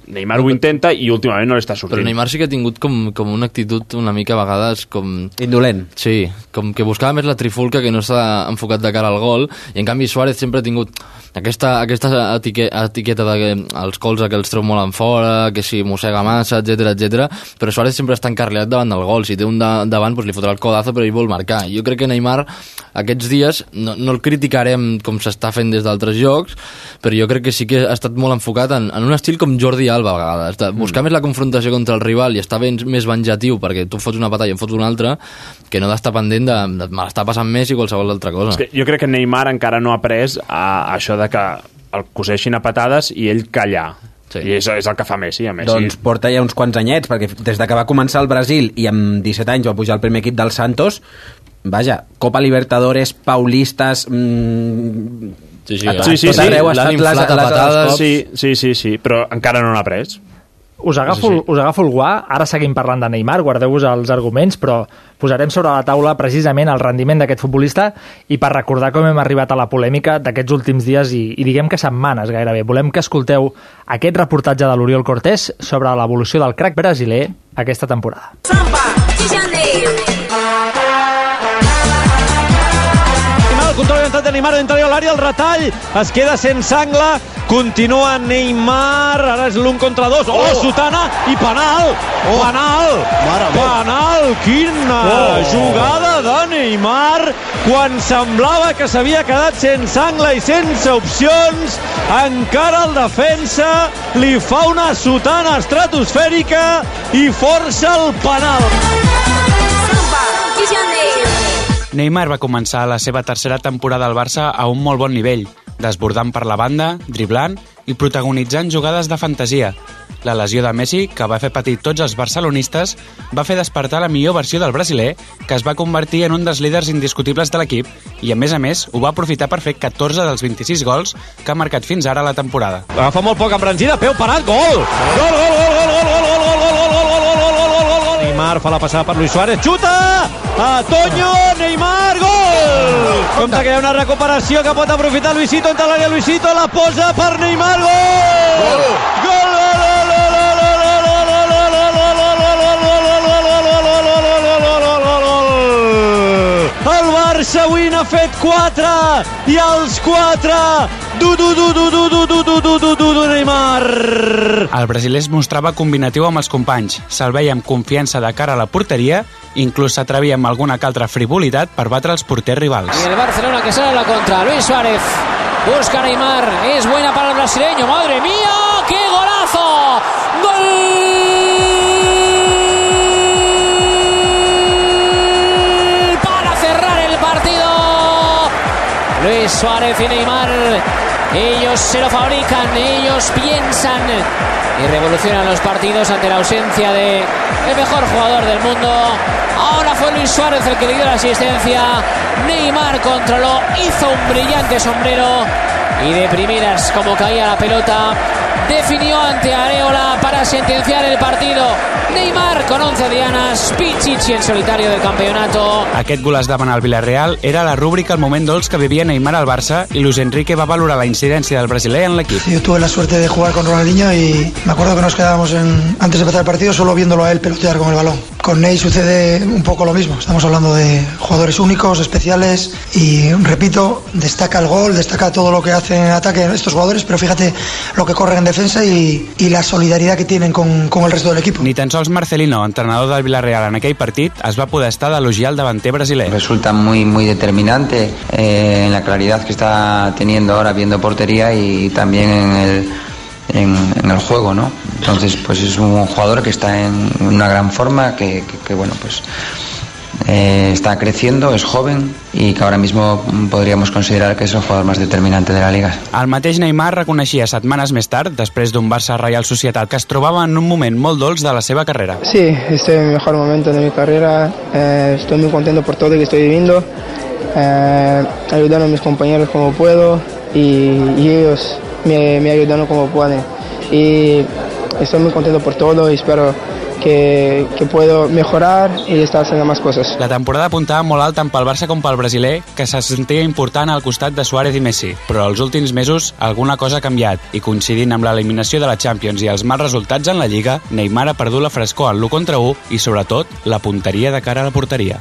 Neymar ho intenta i últimament no li està sortint. Però Neymar sí que ha tingut com, com una actitud una mica a vegades com... Indolent. Sí, com que buscava més la trifulca que no s'ha enfocat de cara al gol i en canvi Suárez sempre ha tingut aquesta, aquesta etique, etiqueta de que els colze que els treu molt en fora, que si mossega massa, etc etc. però Suárez sempre està encarrilat davant del gol. Si té un de, davant, doncs li fotrà el codazo, però ell vol marcar. Jo crec que Neymar aquests dies, no, no el criticarem com s'està fent des d'altres jocs, però jo crec que sí que ha estat molt enfocat en, en un estil com Jordi Alba a vegades, de buscar mm. més la confrontació contra el rival i estar ben, més venjatiu perquè tu fots una pata i em fots una altra que no d'estar pendent de, de me l'està passant més i qualsevol altra cosa. És que jo crec que Neymar encara no ha après a, a això de que el coseixin a patades i ell callar. Sí. I és, és el que fa Messi, a Messi. Doncs porta ja uns quants anyets, perquè des de que va començar el Brasil i amb 17 anys va pujar al primer equip del Santos, vaja, Copa Libertadores, Paulistes... Mmm, sí, sí, sí, sí, sí, arreu ha l'han estat les, inflat a patades. Sí, sí, sí, sí, però encara no n'ha pres. Us agafo, Sí, sí. us agafo el guà, ara seguim parlant de Neymar, guardeu-vos els arguments, però posarem sobre la taula precisament el rendiment d'aquest futbolista i per recordar com hem arribat a la polèmica d'aquests últims dies i, i diguem que setmanes gairebé. Volem que escolteu aquest reportatge de l'Oriol Cortés sobre l'evolució del crack brasiler aquesta temporada. El control orientat de Neymar d'interior a l'àrea, el retall, es queda sense angle, continua Neymar, ara és l'un contra dos, oh, oh! Sotana. I penal, oh. penal, penal, quina oh. jugada de Neymar, quan semblava que s'havia quedat sense angle i sense opcions, encara el defensa. Li fa una sotana estratosfèrica i força el penal. Neymar va començar la seva tercera temporada al Barça a un molt bon nivell. desbordant per la banda, driblant i protagonitzant jugades de fantasia. La lesió de Messi, que va fer patir tots els barcelonistes, va fer despertar la millor versió del brasiler, que es va convertir en un dels líders indiscutibles de l'equip i, a més a més, ho va aprofitar per fer 14 dels 26 gols que ha marcat fins ara la temporada. Agafa molt poc embranzida, peu parat, gol! Gol, gol, gol, gol, gol, gol, gol, gol, gol, gol, gol, gol, gol, gol, gol, gol, gol. Neymar fa la passada per Luis Suárez, xuta! A Toño, Neymar, gol! Compte que hi ha una recuperació que pot aprofitar Luisito entre l'àrea, Luisito la posa per Neymar, gol! Gol! Gol, gol, el Barça avui n'ha fet 4 i els 4 du du du du du du du du du du du du Neymar El brasiler es mostrava combinatiu amb els companys, se'l veia amb confiança de cara a la porteria, inclús s'atrevia amb alguna que altra frivolitat per batre els porters rivals. Y el Barcelona que sale a la contra. Luis Suárez busca Neymar. Es buena para el brasileño. Madre mía, Luis Suárez y Neymar. Ellos se lo fabrican, ellos piensan y revolucionan los partidos ante la ausencia de el mejor jugador del mundo. Ahora fue Luis Suárez el que le dio la asistencia. Neymar controló, hizo un brillante sombrero y de primeras, como caía la pelota, definió ante Areola para sentenciar el partido. Neymar con 11 dianas, Pichichi en solitario del campeonato. Aquest gol es davant al Villarreal era la rúbrica al moment dolç que vivia Neymar al Barça i Luis Enrique va valorar la incidència del brasiler en l'equip. Yo tuve la suerte de jugar con Ronaldinho y me acuerdo que nos quedábamos en- antes de empezar el partido solo viéndolo a él pelotear con el balón. Con Ney sucede un poco lo mismo. Estamos hablando de jugadores únicos, especiales y, repito, destaca el gol, destaca todo lo que hacen en ataque estos jugadores, pero fíjate lo que corren en defensa y, y la solidaridad que tienen con, con el resto del equipo. Ni tan sols Marcelino, entrenador del Villarreal en aquell partit, es va poder estar d'elogiar el davanter brasiler. Resulta muy, muy determinante eh, en la claridad que está teniendo ahora viendo portería y también en el, en, en el juego, ¿no? Entonces, pues es un jugador que está en una gran forma, que, que- que, bueno, pues eh, está creciendo, es joven y que ahora mismo podríamos considerar que es el jugador más determinante de la liga. El mateix Neymar reconeixia setmanes més tard, després d'un Barça Reial Societat, que es trobava en un moment molt dolç de la seva carrera. Sí, estoy en mi mejor momento de mi carrera. eh, estoy muy contento por todo lo que estoy viviendo, eh, ayudando a mis compañeros como puedo y, y ellos me, me ayudando como pueden. Y estoy muy contento por todo y espero que, que puedo mejorar y estar haciendo más cosas. La temporada apuntava molt alt tant pel Barça com pel brasiler, que se sentia important al costat de Suárez i Messi. Però els últims mesos alguna cosa ha canviat i coincidint amb l'eliminació de la Champions i els mals resultats en la Lliga, Neymar ha perdut la frescor al l'1 contra 1 i, sobretot, la punteria de cara a la porteria.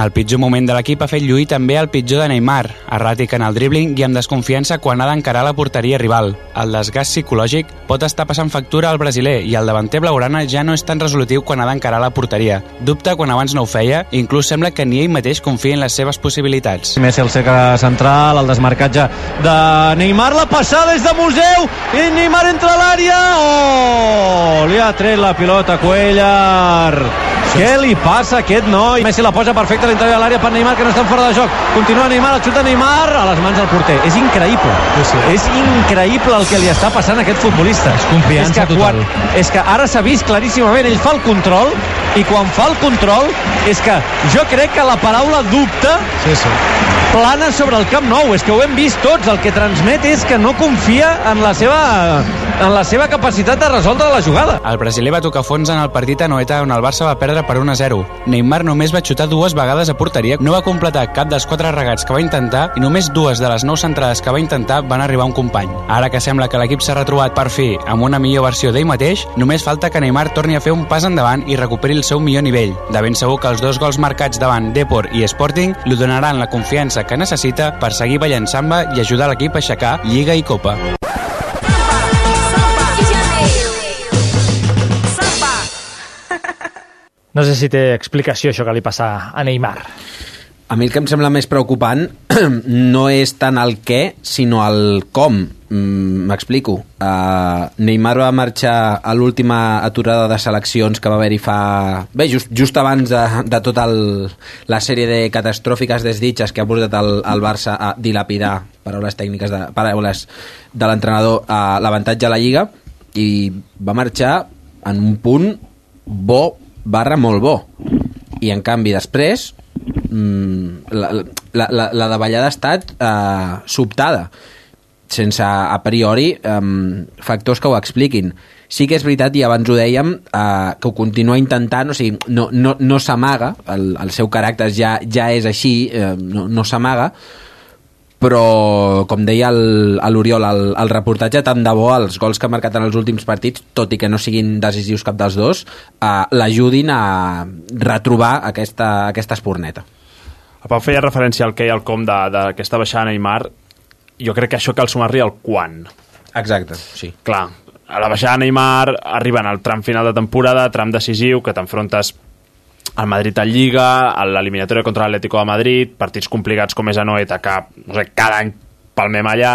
El pitjor moment de l'equip ha fet lluir també el pitjor de Neymar, erràtic en el dribbling i amb desconfiança quan ha d'encarar la porteria rival. El desgast psicològic pot estar passant factura al brasiler i el davanter blaugrana ja no és tan resolutiu quan ha d'encarar la porteria. Dubta quan abans no ho feia i inclús sembla que ni ell mateix confia en les seves possibilitats. Messi el cercle central, el desmarcatge de Neymar, la passada és de Museu i Neymar entra a l'àrea oh, li ha tret la pilota Cuellar què li passa a aquest noi? Messi la posa perfecta l'interior de l'àrea per Neymar que no està fora de joc continua Neymar, el xuta Neymar a les mans del porter és increïble sí, sí. és increïble el que li està passant a aquest futbolista és confiança és que, total. és que ara s'ha vist claríssimament ell fa el control i quan fa el control és que jo crec que la paraula dubte sí, sí. plana sobre el Camp Nou. És que ho hem vist tots. El que transmet és que no confia en la seva, en la seva capacitat de resoldre la jugada. El brasiler va tocar fons en el partit a Noeta on el Barça va perdre per 1 a 0. Neymar només va xutar dues vegades a porteria, no va completar cap dels quatre regats que va intentar i només dues de les nou centrades que va intentar van arribar a un company. Ara que sembla que l'equip s'ha retrobat per fi amb una millor versió d'ell mateix, només falta que Neymar torni a fer un pas endavant i recuperi el seu millor nivell. De ben segur que els dos gols marcats davant Depor i Sporting li donaran la confiança que necessita per seguir ballant samba i ajudar l'equip a aixecar Lliga i Copa. No sé si té explicació això que li passa a Neymar. A mi el que em sembla més preocupant no és tant el què, sinó el com. Mm, M'explico. Uh, Neymar va marxar a l'última aturada de seleccions que va haver-hi fa... Bé, just, just abans de, de tota la sèrie de catastròfiques desditges que ha portat el, el Barça a dilapidar, paraules tècniques de, paraules de l'entrenador, a l'avantatge a la Lliga i va marxar en un punt bo barra molt bo. I en canvi després mm, la, la, la, la davallada ha estat eh, sobtada sense a priori um, factors que ho expliquin. Sí que és veritat, i abans ho dèiem, uh, que ho continua intentant, o sigui, no, no, no s'amaga, el, el seu caràcter ja, ja és així, uh, no, no s'amaga, però, com deia l'Oriol al, al reportatge, tant de bo els gols que ha marcat en els últims partits, tot i que no siguin decisius cap dels dos, uh, l'ajudin a retrobar aquesta, aquesta esporneta. El Pau feia referència al que i al com d'aquesta baixada Neymar. Jo crec que això cal sumar-li el quan. Exacte, sí. Clar, a la baixada Neymar arriben al tram final de temporada, tram decisiu, que t'enfrontes al Madrid en Lliga, a l'eliminatòria contra l'Atlético de Madrid, partits complicats com és a Noeta, que no sé, cada any palmem allà,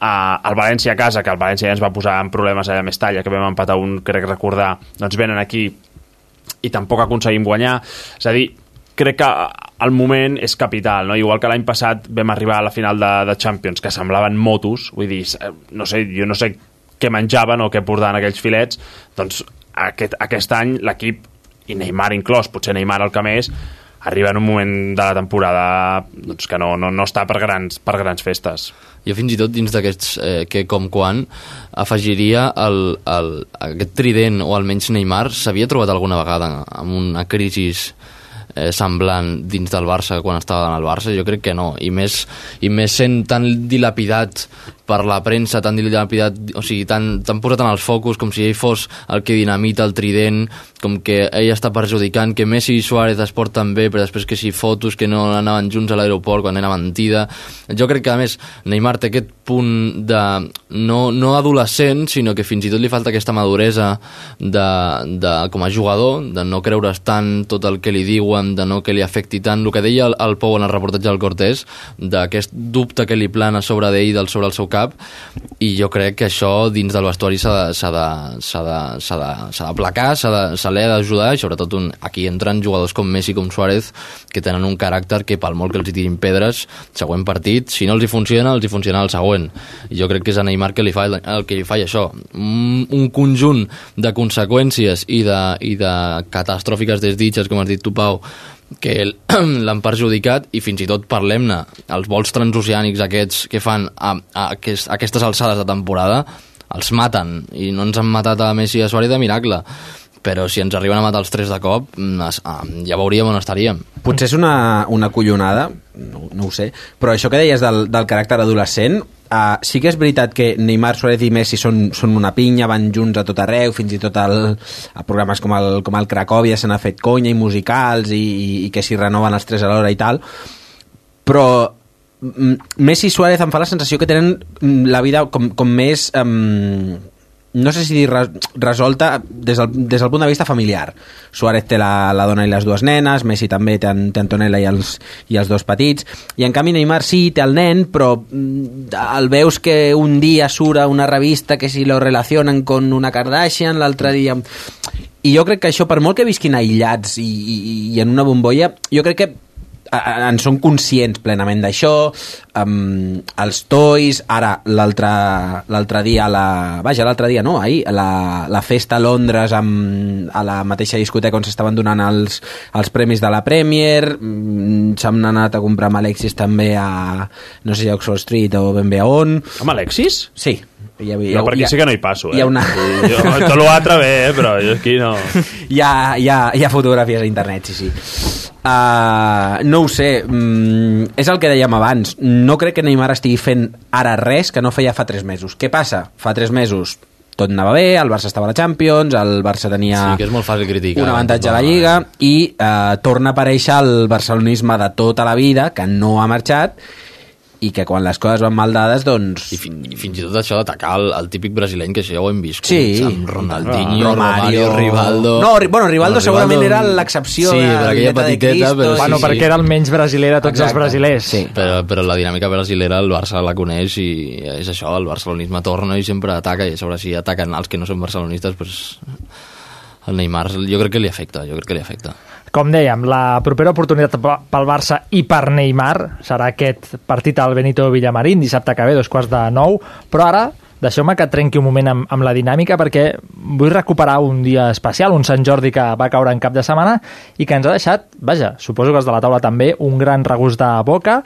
a, al València a casa, que el València ja ens va posar en problemes allà a Mestalla, que vam empatar un, crec recordar, doncs venen aquí i tampoc aconseguim guanyar. És a dir, crec que el moment és capital, no? igual que l'any passat vam arribar a la final de, de Champions, que semblaven motos, vull dir, no sé, jo no sé què menjaven o què portaven aquells filets, doncs aquest, aquest any l'equip i Neymar inclòs, potser Neymar el que més, arriba en un moment de la temporada doncs, que no, no, no està per grans, per grans festes. Jo fins i tot dins d'aquests eh, que com quan afegiria el, el, aquest trident o almenys Neymar s'havia trobat alguna vegada amb una crisi eh, semblant dins del Barça quan estava en el Barça? Jo crec que no, i més, i més sent tan dilapidat per la premsa, tan dilapidat, o sigui, tan, tan posat en els focus com si ell fos el que dinamita el trident, com que ell està perjudicant, que Messi i Suárez es porten bé, però després que si fotos que no anaven junts a l'aeroport quan era mentida. Jo crec que, a més, Neymar té aquest punt de no, no adolescent, sinó que fins i tot li falta aquesta maduresa de, de, com a jugador, de no creure's tant tot el que li diuen, de no que li afecti tant. El que deia el, el Pou en el reportatge del Cortés, d'aquest dubte que li plana sobre d'ell, del sobre el seu cap, cap i jo crec que això dins del vestuari s'ha de, de, de, de, de placar, se l'ha d'ajudar i sobretot un, aquí entren jugadors com Messi com Suárez que tenen un caràcter que pel molt que els hi tirin pedres següent partit, si no els hi funciona els hi funciona el següent. Jo crec que és a Neymar que li fa, el que li fa això. Un, un conjunt de conseqüències i de, i de catastròfiques desditges com has dit tu Pau que l'han perjudicat i fins i tot parlem-ne, els vols transoceànics aquests que fan a, a, aquest, a aquestes alçades de temporada els maten. I no ens han matat a Messi i a Suárez de miracle. Però si ens arriben a matar els tres de cop mm, ja veuríem on estaríem. Potser és una, una collonada no, no ho sé, però això que deies del, del caràcter adolescent Uh, sí que és veritat que Neymar, Suárez i Messi són, són una pinya, van junts a tot arreu, fins i tot el, a programes com el, com el Cracòvia se n'ha fet conya i musicals i, i, i que s'hi renoven els tres alhora i tal, però mm, Messi i Suárez em fa la sensació que tenen mm, la vida com, com més um, no sé si dir resolta des del, des del punt de vista familiar. Suárez té la, la dona i les dues nenes, Messi també té, té Antonella i els, i els dos petits, i en canvi Neymar sí, té el nen, però mm, el veus que un dia surt a una revista que si lo relacionen con una Kardashian, l'altre dia... I jo crec que això, per molt que visquin aïllats i, i, i en una bombolla, jo crec que en són conscients plenament d'això um, els toys ara l'altre dia la, vaja, l'altre dia no, ahir la, la festa a Londres amb, a la mateixa discoteca on s'estaven donant els, els premis de la Premier mm, s'han anat a comprar amb Alexis també a no sé si a Oxford Street o ben bé a on amb Alexis? sí hi ha, hi ha, no, perquè sí que no hi passo, eh? Hi ha una... Jo, tot l'altre bé, eh? però jo aquí no... Hi ha, hi, ha, hi ha fotografies a internet, sí, sí. Uh, no ho sé, mm, és el que dèiem abans. No crec que Neymar estigui fent ara res que no feia fa 3 mesos. Què passa? Fa 3 mesos tot anava bé, el Barça estava a la Champions, el Barça tenia sí, que és molt fàcil criticar, un avantatge a la Lliga i uh, torna a aparèixer el barcelonisme de tota la vida, que no ha marxat, i que quan les coses van mal dades, doncs... I, fin, i fins i tot això d'atacar el, el típic brasileny, que això ja ho hem viscut, Sí. amb Ronaldinho, Romario. Romario, Rivaldo... No, Ri- bueno, Rivaldo segurament era l'excepció sí, de per aquella de petiteta, Cristo, però sí, Bueno, sí, perquè era el menys brasiler de tots Exacte. els brasilers. Sí. Però, però la dinàmica brasilera el Barça la coneix i és això, el barcelonisme torna i sempre ataca i a sobre si ataquen els que no són barcelonistes pues, el Neymar jo crec que li afecta, jo crec que li afecta. Com dèiem, la propera oportunitat pe- pel Barça i per Neymar serà aquest partit al Benito Villamarín, dissabte que ve, dos quarts de nou, però ara deixeu-me que trenqui un moment amb, amb la dinàmica perquè vull recuperar un dia especial, un Sant Jordi que va caure en cap de setmana i que ens ha deixat, vaja, suposo que els de la taula també, un gran regust de boca.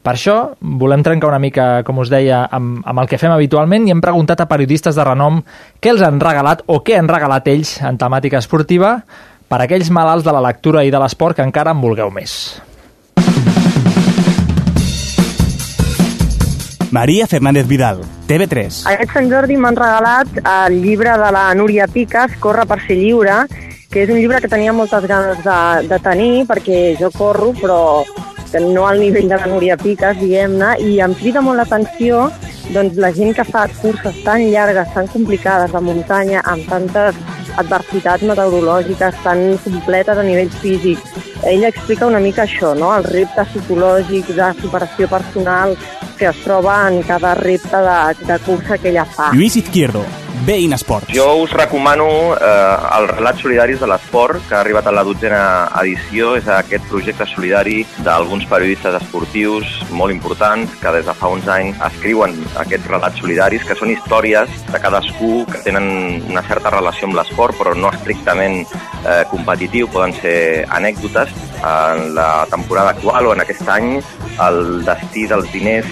Per això volem trencar una mica, com us deia, amb, amb el que fem habitualment i hem preguntat a periodistes de renom què els han regalat o què han regalat ells en temàtica esportiva per a aquells malalts de la lectura i de l'esport que encara en vulgueu més. Maria Fernández Vidal, TV3. Aquest Sant Jordi m'han regalat el llibre de la Núria Piques, Corre per ser lliure, que és un llibre que tenia moltes ganes de, de tenir, perquè jo corro, però no al nivell de la Núria Piques, diguem-ne, i em crida molt l'atenció doncs, la gent que fa curses tan llargues, tan complicades de muntanya, amb tantes adversitats meteorològiques tan completes a nivell físic. Ell explica una mica això, no? el repte psicològic de superació personal que es troba en cada repte de, de cursa que ella fa. Lluís Izquierdo, Bein Sports. Jo us recomano eh, el Relats Solidaris de l'Esport, que ha arribat a la dotzena edició. És aquest projecte solidari d'alguns periodistes esportius molt importants que des de fa uns anys escriuen aquests relats solidaris, que són històries de cadascú que tenen una certa relació amb l'esport, però no estrictament eh, competitiu, poden ser anècdotes. En la temporada actual o en aquest any, el destí dels diners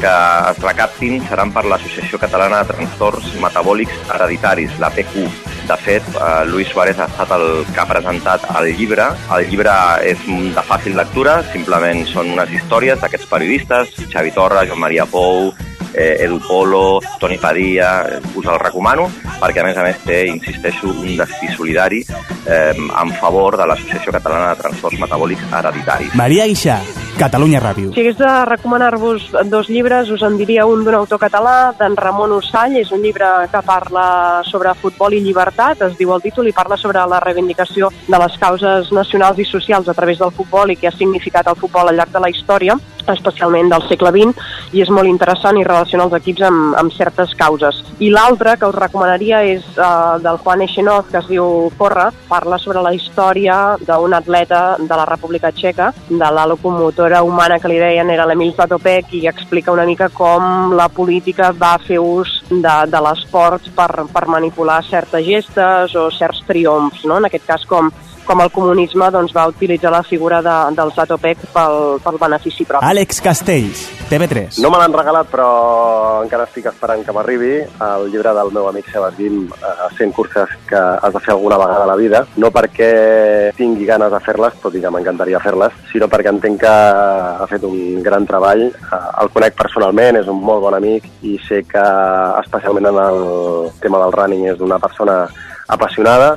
que es recaptin seran per l'Associació Catalana de Trastorns Metabòlics Hereditaris, la PQ. De fet, eh, Luis Suárez ha estat el que ha presentat el llibre. El llibre és de fàcil lectura, simplement són unes històries d'aquests periodistes, Xavi Torra, Joan Maria Pou, eh, Edu Polo, Toni Padilla, eh, us el recomano, perquè a més a més té, insisteixo, un destí solidari eh, en favor de l'Associació Catalana de Trastorns Metabòlics Hereditaris. Maria Guixà, Catalunya Ràdio. Si hagués de recomanar-vos dos llibres, us en diria un d'un autor català, d'en Ramon Ussall. És un llibre que parla sobre futbol i llibertat, es diu el títol, i parla sobre la reivindicació de les causes nacionals i socials a través del futbol i què ha significat el futbol al llarg de la història especialment del segle XX, i és molt interessant i relaciona els equips amb, amb certes causes. I l'altre que us recomanaria és uh, del Juan Echenov, que es diu Corre, parla sobre la història d'un atleta de la República Txeca, de la locomotora humana que li deien era l'Emil Zatopek, i explica una mica com la política va fer ús de, de l'esport per, per manipular certes gestes o certs triomfs, no? en aquest cas com com el comunisme doncs, va utilitzar la figura de, del Zatopek pel, pel benefici propi. Àlex Castells, TV3. No me l'han regalat, però encara estic esperant que m'arribi el llibre del meu amic Sebas Guim, eh, 100 curses que has de fer alguna vegada a la vida, no perquè tingui ganes de fer-les, tot i que m'encantaria fer-les, sinó perquè entenc que ha fet un gran treball. Eh, El conec personalment, és un molt bon amic i sé que especialment en el tema del running és una persona apassionada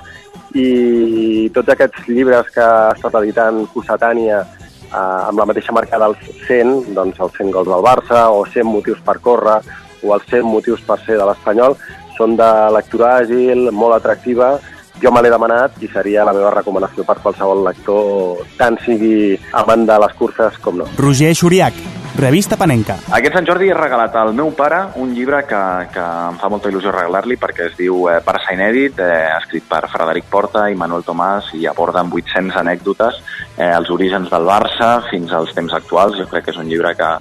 i tots aquests llibres que ha estat editant Cossetània eh, amb la mateixa marca dels 100, doncs els 100 gols del Barça o 100 motius per córrer o els 100 motius per ser de l'Espanyol, són de lectura àgil, molt atractiva, jo me l'he demanat i seria la meva recomanació per qualsevol lector, tant sigui amant de les curses com no. Roger Xuriac, Revista Panenca. Aquest Sant Jordi he regalat al meu pare un llibre que, que em fa molta il·lusió regalar-li perquè es diu eh, Barça Inèdit, eh, escrit per Frederic Porta i Manuel Tomàs i aborda amb 800 anècdotes eh, els orígens del Barça fins als temps actuals. Jo crec que és un llibre que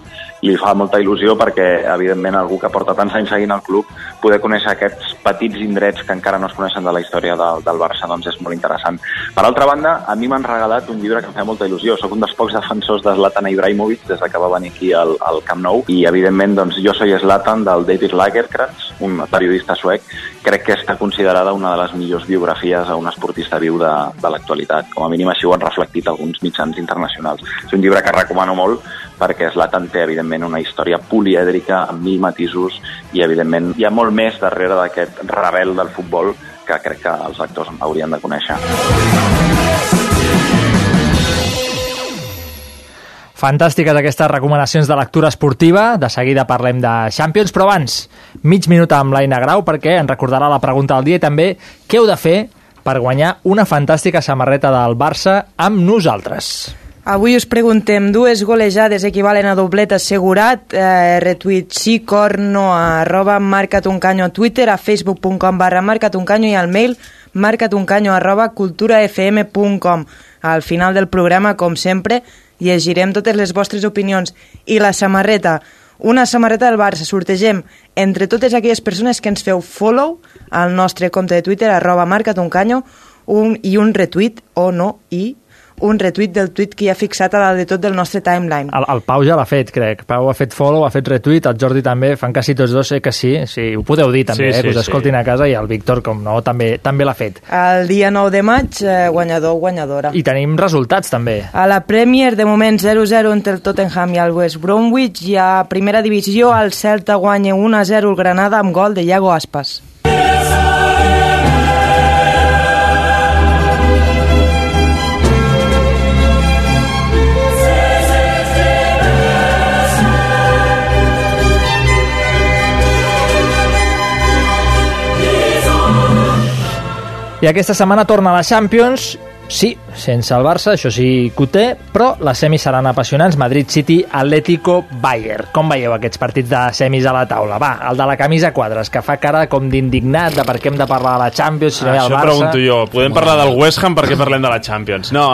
li fa molta il·lusió perquè, evidentment, algú que porta tants anys seguint el club, poder conèixer aquests petits indrets que encara no es coneixen de la història del, del Barça, doncs és molt interessant. Per altra banda, a mi m'han regalat un llibre que em fa molta il·lusió. Soc un dels pocs defensors de Zlatan Ibrahimovic des de que va venir aquí al, al Camp Nou i, evidentment, doncs, jo soy Zlatan del David Lagerkrantz, un periodista suec. Crec que està considerada una de les millors biografies a un esportista viu de, de l'actualitat. Com a mínim així ho han reflectit alguns mitjans internacionals. És un llibre que recomano molt perquè Zlatan té, evidentment, una història polièdrica amb mil matisos i, evidentment, hi ha molt més darrere d'aquest rebel del futbol que crec que els actors haurien de conèixer. Fantàstiques aquestes recomanacions de lectura esportiva. De seguida parlem de Champions, però abans, mig minut amb l'Aina Grau, perquè ens recordarà la pregunta del dia i també què heu de fer per guanyar una fantàstica samarreta del Barça amb nosaltres. Avui us preguntem, dues golejades equivalen a doblet assegurat, eh, retuit sí, cor, no, arroba marcatuncanyo a Twitter, a facebook.com barra marcatuncanyo i al mail marcatuncanyo arroba culturafm.com. Al final del programa, com sempre, llegirem totes les vostres opinions. I la samarreta, una samarreta del Barça, sortegem entre totes aquelles persones que ens feu follow al nostre compte de Twitter, arroba marcatuncanyo, un, i un retuit o no, i un retuit del tuit que hi ha fixat a dalt de tot del nostre timeline. El, el Pau ja l'ha fet, crec. Pau ha fet follow, ha fet retweet, el Jordi també, fan quasi tots dos, sé que sí, sí, ho podeu dir també, Sí, eh, sí, que us escoltin sí. a casa, i el Víctor, com no, també també l'ha fet. El dia 9 de maig, eh, guanyador, guanyadora. I tenim resultats també. A la Premier, de moment 0-0 entre el Tottenham i el West Bromwich i a primera divisió el Celta guanya 1-0 el Granada amb gol de Iago Aspas. I aquesta setmana torna a la Champions, sí, sense el Barça, això sí que ho té, però les semis seran apassionants, Madrid City, Atlético, Bayern. Com veieu aquests partits de semis a la taula? Va, el de la camisa quadres, que fa cara com d'indignat de per què hem de parlar de la Champions si no hi ha el Això Barça. pregunto jo. Podem parlar del West Ham perquè parlem de la Champions. No,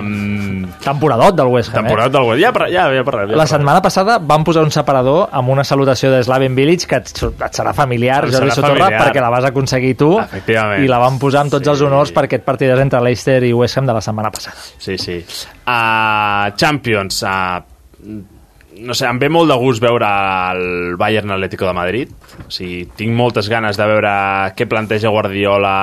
um... Temporadot del West Ham, Temporadot del West Ham. Ja, par- ja, ja parlem. Ja La setmana passada vam posar un separador amb una salutació de Slaven Village que et, et serà familiar, Em Jordi Sotorra, perquè la vas aconseguir tu i la vam posar amb tots els honors per aquest partidàs entre Leicester i West Ham de la setmana passada. Sí, sí. Uh, Champions. Uh, no sé, em ve molt de gust veure el Bayern Atlético de Madrid. O sigui, tinc moltes ganes de veure què planteja Guardiola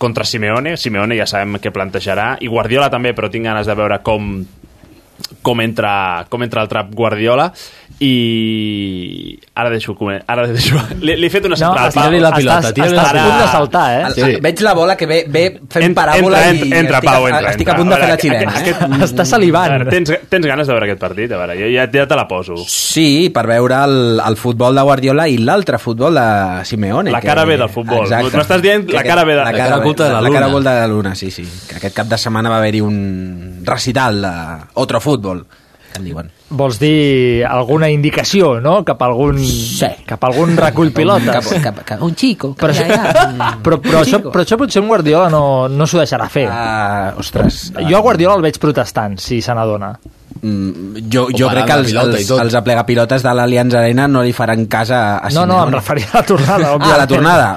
contra Simeone. Simeone ja sabem què plantejarà. I Guardiola també, però tinc ganes de veure com com entra, com entra el trap Guardiola i ara deixo ara deixo li, li he fet una No, central tira-li la pilota, tira-li la pilota. a punt de saltar, eh? Sí. veig la bola que ve, ve fent paràbola entra, i entra, estic, Pau, entra, estic entra. a punt de fer la xilena. aquest- Eh? Està salivant. Veure, tens, tens ganes de veure aquest partit? A veure, jo ja, ja te la poso. Sí, per veure el, el futbol de Guardiola i l'altre futbol de Simeone. La cara B del futbol. Exacte. M'estàs dient la cara B de- la la cara, cara oculta de la la luna. cara de la luna, sí, sí. Que aquest cap de setmana va haver-hi un recital de otro futbol, que en diuen. Vols dir alguna indicació, no?, cap a algun, sí. cap a algun recull pilotes. Cap, cap, cap, un xico. Però, això, però, però, això, però això potser un Guardiola no, no s'ho deixarà fer. Uh, ostres. Jo a Guardiola el veig protestant, si se n'adona. Mm, jo, jo crec que els, pilota els, els aplegapilotes de l'Allianz Arena no li faran cas a, a No, no, em referia a la tornada, Ah, òbviament. la tornada.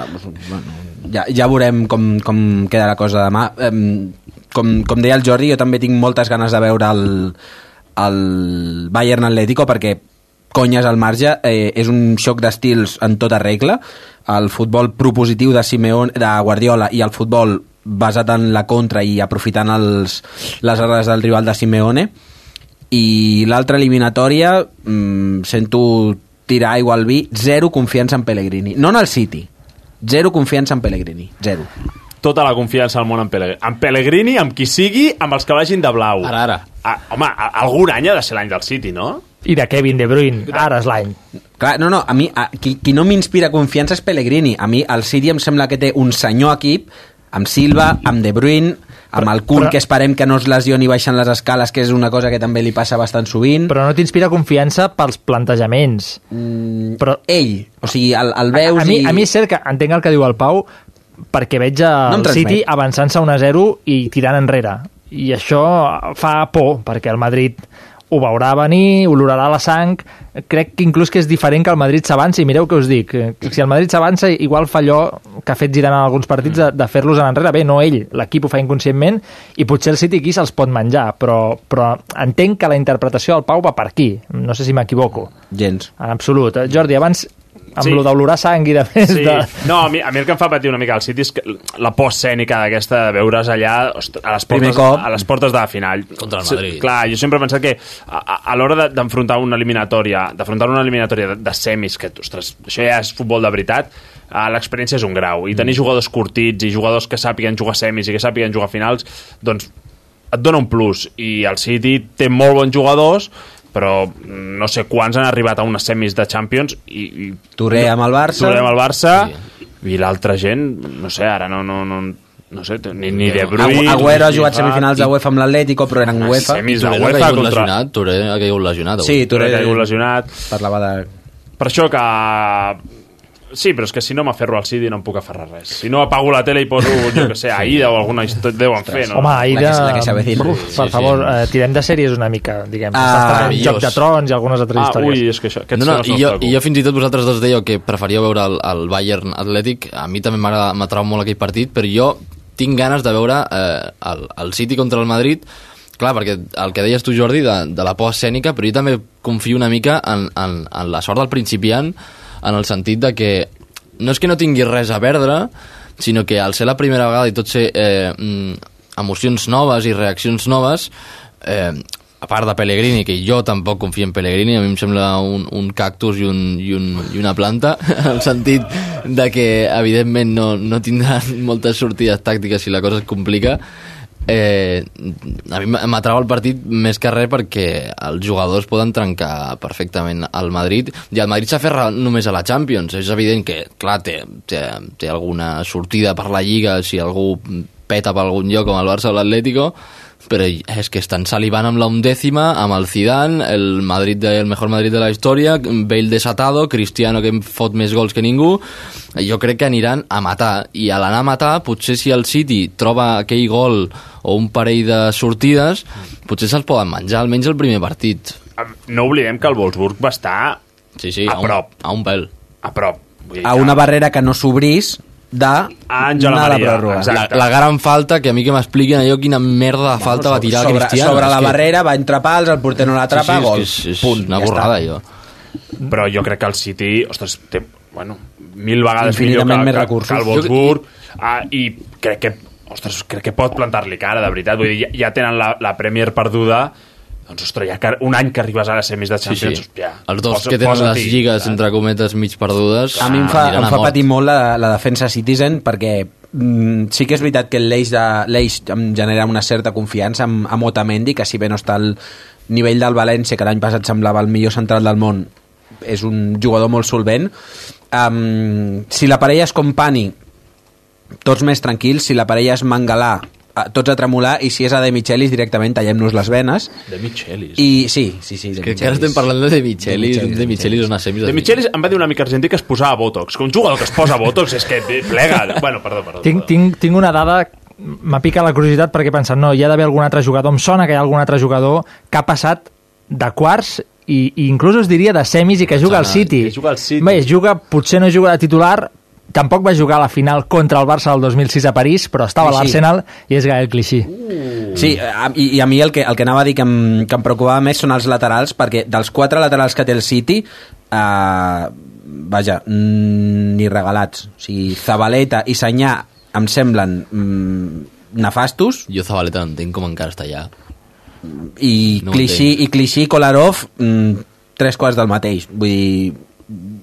Bueno, ja, ja veurem com, com queda la cosa demà. Em, com, com deia el Jordi, jo també tinc moltes ganes de veure el, el Bayern Atlético perquè conyes al marge, eh, és un xoc d'estils en tota regla. El futbol propositiu de Simeone, de Guardiola i el futbol basat en la contra i aprofitant els, les errades del rival de Simeone. I l'altra eliminatòria mm, sento tirar aigua al vi zero confiança en Pellegrini. No en el City, zero confiança en Pellegrini zero Tota la confiança al món en Pellegrini. En Pellegrini, amb qui sigui, amb els que vagin de blau. Ara, ara. Ah, home, a- algun any ha de ser l'any del City, no? I de Kevin De Bruyne, ara és l'any. Clar, no, no, a mi, a, qui, qui no m'inspira confiança és Pellegrini. A mi el City em sembla que té un senyor equip, amb Silva, amb De Bruyne, amb el Kun, però- que esperem que no es lesioni baixant les escales, que és una cosa que també li passa bastant sovint. Però no t'inspira confiança pels plantejaments. Mm, però ell, o sigui, el, el veus a, a, mi, i... a mi és cert que entenc el que diu el Pau perquè veig No el transmet. City avançant-se 1-0 i tirant enrere. I això fa por, perquè el Madrid ho veurà venir, olorarà la sang. Crec que inclús que és diferent que el Madrid s'avanci. Mireu què us dic. que Si el Madrid s'avança, igual fa allò que ha fet Zidane en alguns partits de, de fer-los anar enrere. Bé, no ell, l'equip ho fa inconscientment i potser el City aquí se'ls pot menjar, però, però entenc que la interpretació del Pau va per aquí. No sé si m'equivoco. Gens. En absolut. Jordi, abans amb Sí. sí. lo d'olorar sang i de més Sí. de... No, a mi, a mi el que em fa patir una mica al City és que la por escènica d'aquesta de veure's allà ostres, a les portes, cop. a les portes de la final. Contra el Sí, Madrid. Clar, jo sempre he pensat que a, a, a l'hora de- d'enfrontar una eliminatòria d'afrontar una eliminatòria de, de semis, que, ostres, això ja és futbol de veritat, uh, l'experiència és un grau. I tenir jugadors curtits i jugadors que sàpiguen jugar semis i que sàpiguen jugar finals, doncs et dona un plus i el City té molt bons jugadors però no sé quants han arribat a unes semis de Champions i, i Touré amb el Barça. Touré amb el Barça i l'altra gent, no sé, ara no, no, no, no sé, ni, ni De Bruyne... Agüero ha jugat semifinals de UEFA amb l'Atlético, però eren UEFA. semis de UEFA caigut contra... lesionat, Touré ha caigut lesionat. avui. Sí, Touré ha caigut lesionat. Parlava de... Per això que... Sí, però és que si no m'aferro al City no em puc aferrar a res. Si no apago la tele i poso, jo que sé, Aida o alguna història deuen fer, no? Home, Aida... La que- la que. Uf, per Sí, favor, sí. eh, tirem de sèries una mica, diguem. Ah, Ah, Està fent Joc de Trons i algunes altres Ah, històries. ui, és que això, No, no, i jo, i jo fins i tot vosaltres dos dèieu que preferíeu veure el, el Bayern Atlètic a mi també m'atrau molt aquell partit però jo tinc ganes de veure eh, el, el City contra el Madrid clar, perquè el que deies tu Jordi de, de la por escènica, però jo també confio una mica en, en, en la sort del principiant en el sentit de que no és que no tingui res a perdre sinó que al ser la primera vegada i tot ser eh, mm, emocions noves i reaccions noves eh, a part de Pellegrini, que jo tampoc confio en Pellegrini, a mi em sembla un, un cactus i, un, i, un, i una planta, en el sentit de que, evidentment, no, no tindrà moltes sortides tàctiques si la cosa es complica, eh, a mi m'atrau el partit més que res perquè els jugadors poden trencar perfectament al Madrid. I el Madrid s'aferra només a la Champions. És evident que, clar, té, té, té alguna sortida per la Lliga si algú peta per algun lloc com el Barça o l'Atlético però és que estan salivant amb la undècima, amb el Zidane, el Madrid de, el mejor Madrid de la història, Bale desatado, Cristiano que fot més gols que ningú, jo crec que aniran a matar, i a l'anar a matar, potser si el City troba aquell gol o un parell de sortides, potser se'ls poden menjar almenys el primer partit. No oblidem que el Wolfsburg va estar sí, sí, a, a un- prop. a un pèl. A prop. Vull dir A una barrera que no s'obrís de Àngela anar a la Maria, pròrroga. La, la gran falta, que a mi que m'expliquin allò quina merda de falta va tirar sobre, Cristiano. sobre la que- barrera, va entre pals, el porter no l'atrapa, Sí, sí, gol. que és- és Punt, una ja borrada, allò. Però jo crec que el City, ostres, té, bueno, mil vegades millor que, més que, recursos. que el Wolfsburg ah, i crec que ostres, crec que pot plantar-li cara, de veritat. Vull dir, ja, ja tenen la, la Premier perduda, doncs, ostres, ja que un any que arribes a les semis de Sí, Champions, sí. ja, Els dos posa- que tenen les lligues, entre cometes, mig perdudes, A mi em fa, em fa patir molt la, la defensa Citizen perquè mm, sí que és veritat que l'Eix em genera una certa confiança amb, amb Otamendi, que si bé no està al nivell del València, que l'any passat semblava el millor central del món, és un jugador molt solvent. Um, si la parella és Compani, tots més tranquils. Si la parella és Mangalà, eh, tots a tremolar. I si és a De Michelis, directament tallem-nos les venes. De Michelis. I sí, sí, sí, de Que encara estem parlant de De Michelis, de, de Michelis, una semis De Michelis em va dir un amic argentí que es posava Botox. Que un jugador que es posa Botox és que plega. Bueno, perdó, perdó. Tinc, tinc, tinc una dada m'ha picat la curiositat perquè he pensat, no, hi ha d'haver algun altre jugador, em sona que hi ha algun altre jugador que ha passat de quarts i, i inclús us diria de semis i que juga al City. que juga al City. Bé, juga, potser no juga de titular, tampoc va jugar a la final contra el Barça del 2006 a París, però estava a l'Arsenal i és Gael Clichy. Sí, a, i, i a mi el que, el que anava a dir que em, que em preocupava més són els laterals, perquè dels quatre laterals que té el City, eh, vaja, ni regalats. O sigui, Zabaleta i Sanyà em semblen mm, nefastos, Jo Zabaleta no entenc com encara està allà. i No Clichy, i Clichy i Kolarov mm, tres quarts del mateix. Vull dir,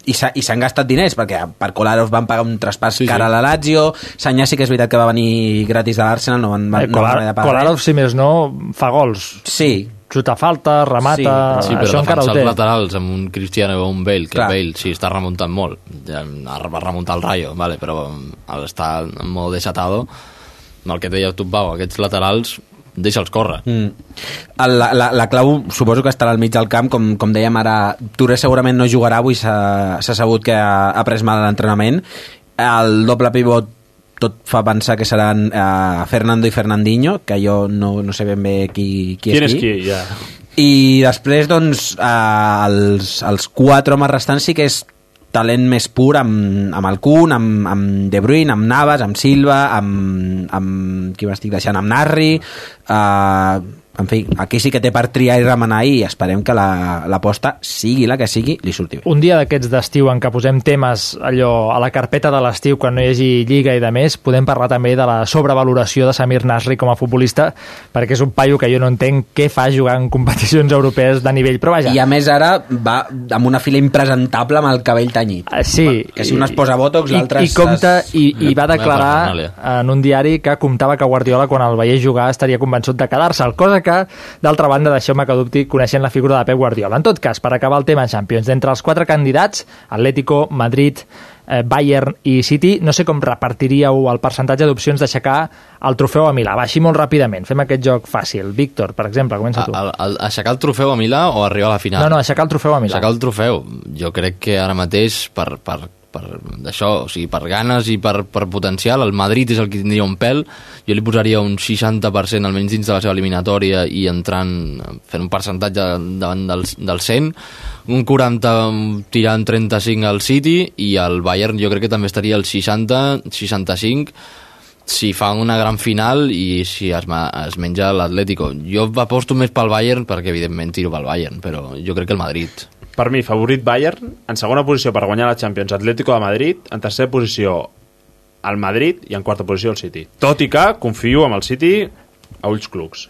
i s'ha- i s'han gastat diners perquè per Kolarov van pagar un traspàs sí, cara a la Lazio Sanyà sí que és veritat que va venir gratis de l'Arsenal no van, Eh, no van Kolar pagar Kolarov, si més no, fa gols. Sí. Xuta falta, remata, Sí, però això encara ho té. els laterals amb un Cristiano o un Bale, que Clar. Bale sí, està remuntant molt, ja va remuntar el Rayo, vale, però al estar en modo desatado, el que deia tu, Pau, aquests laterals, deixa'ls córrer. Mm. La, la, la clau suposo que estarà al mig del camp com, com dèiem ara, Touré segurament no jugarà avui s'ha sabut que ha, ha pres mal l'entrenament el doble pivot tot fa pensar que seran eh, Fernando i Fernandinho que jo no, no sé ben bé qui, qui Qui és és qui qui? Ja. i després doncs eh, els, els quatre homes restants sí que és talent més pur amb, amb el Kun, amb, amb De Bruyne, amb Navas, amb Silva, amb, amb qui m'estic deixant, amb Narri, eh, en fi, aquí sí que té per triar i remenar i esperem que la- l'aposta, sigui la que sigui, li surti bé. Un dia d'aquests d'estiu en què posem temes allò a la carpeta de l'estiu quan no hi hagi lliga i de més, podem parlar també de la sobrevaloració de Samir Nasri com a futbolista, perquè és un paio que jo no entenc què fa jugar en competicions europees de nivell, però vaja. I a més ara va amb una fila impresentable amb el cabell tenyit. Ah, Sí. Que si un es posa botox, I, l'altre i, es- compta, es- i, i va declarar en un diari que comptava que Guardiola quan el veiés jugar estaria convençut de quedar-se'l, cosa que, d'altra banda, deixeu-me que dubti coneixent la figura de Pep Guardiola. En tot cas, per acabar el tema Champions, d'entre els quatre candidats, Atlético, Madrid, eh, Bayern i City, no sé com repartiríeu el percentatge d'opcions d'aixecar el trofeu a Milà. Va, així molt ràpidament, fem aquest joc fàcil. Víctor, per exemple, comença tu. El, el, aixecar el trofeu a Milà o arribar a la final? No, no, aixecar el trofeu a Milà. Aixecar el trofeu. Jo crec que ara mateix, per, per, per d'això, o sigui, per ganes i per, per potencial, el Madrid és el que tindria un pèl. Jo li posaria un 60% almenys dins de la seva eliminatòria i entrant, fent un percentatge davant del, del 100, un 40 tirant 35 al City i el Bayern jo crec que també estaria al 60, 65 si fa una gran final i si es, es menja l'Atlético. Jo aposto més pel Bayern perquè evidentment tiro pel Bayern, però jo crec que el Madrid. Per mi, favorit Bayern, en segona posició per guanyar la Champions Atlético de Madrid, en tercera posició el Madrid i en quarta posició el City. Tot i que confio en el City a ulls clucs.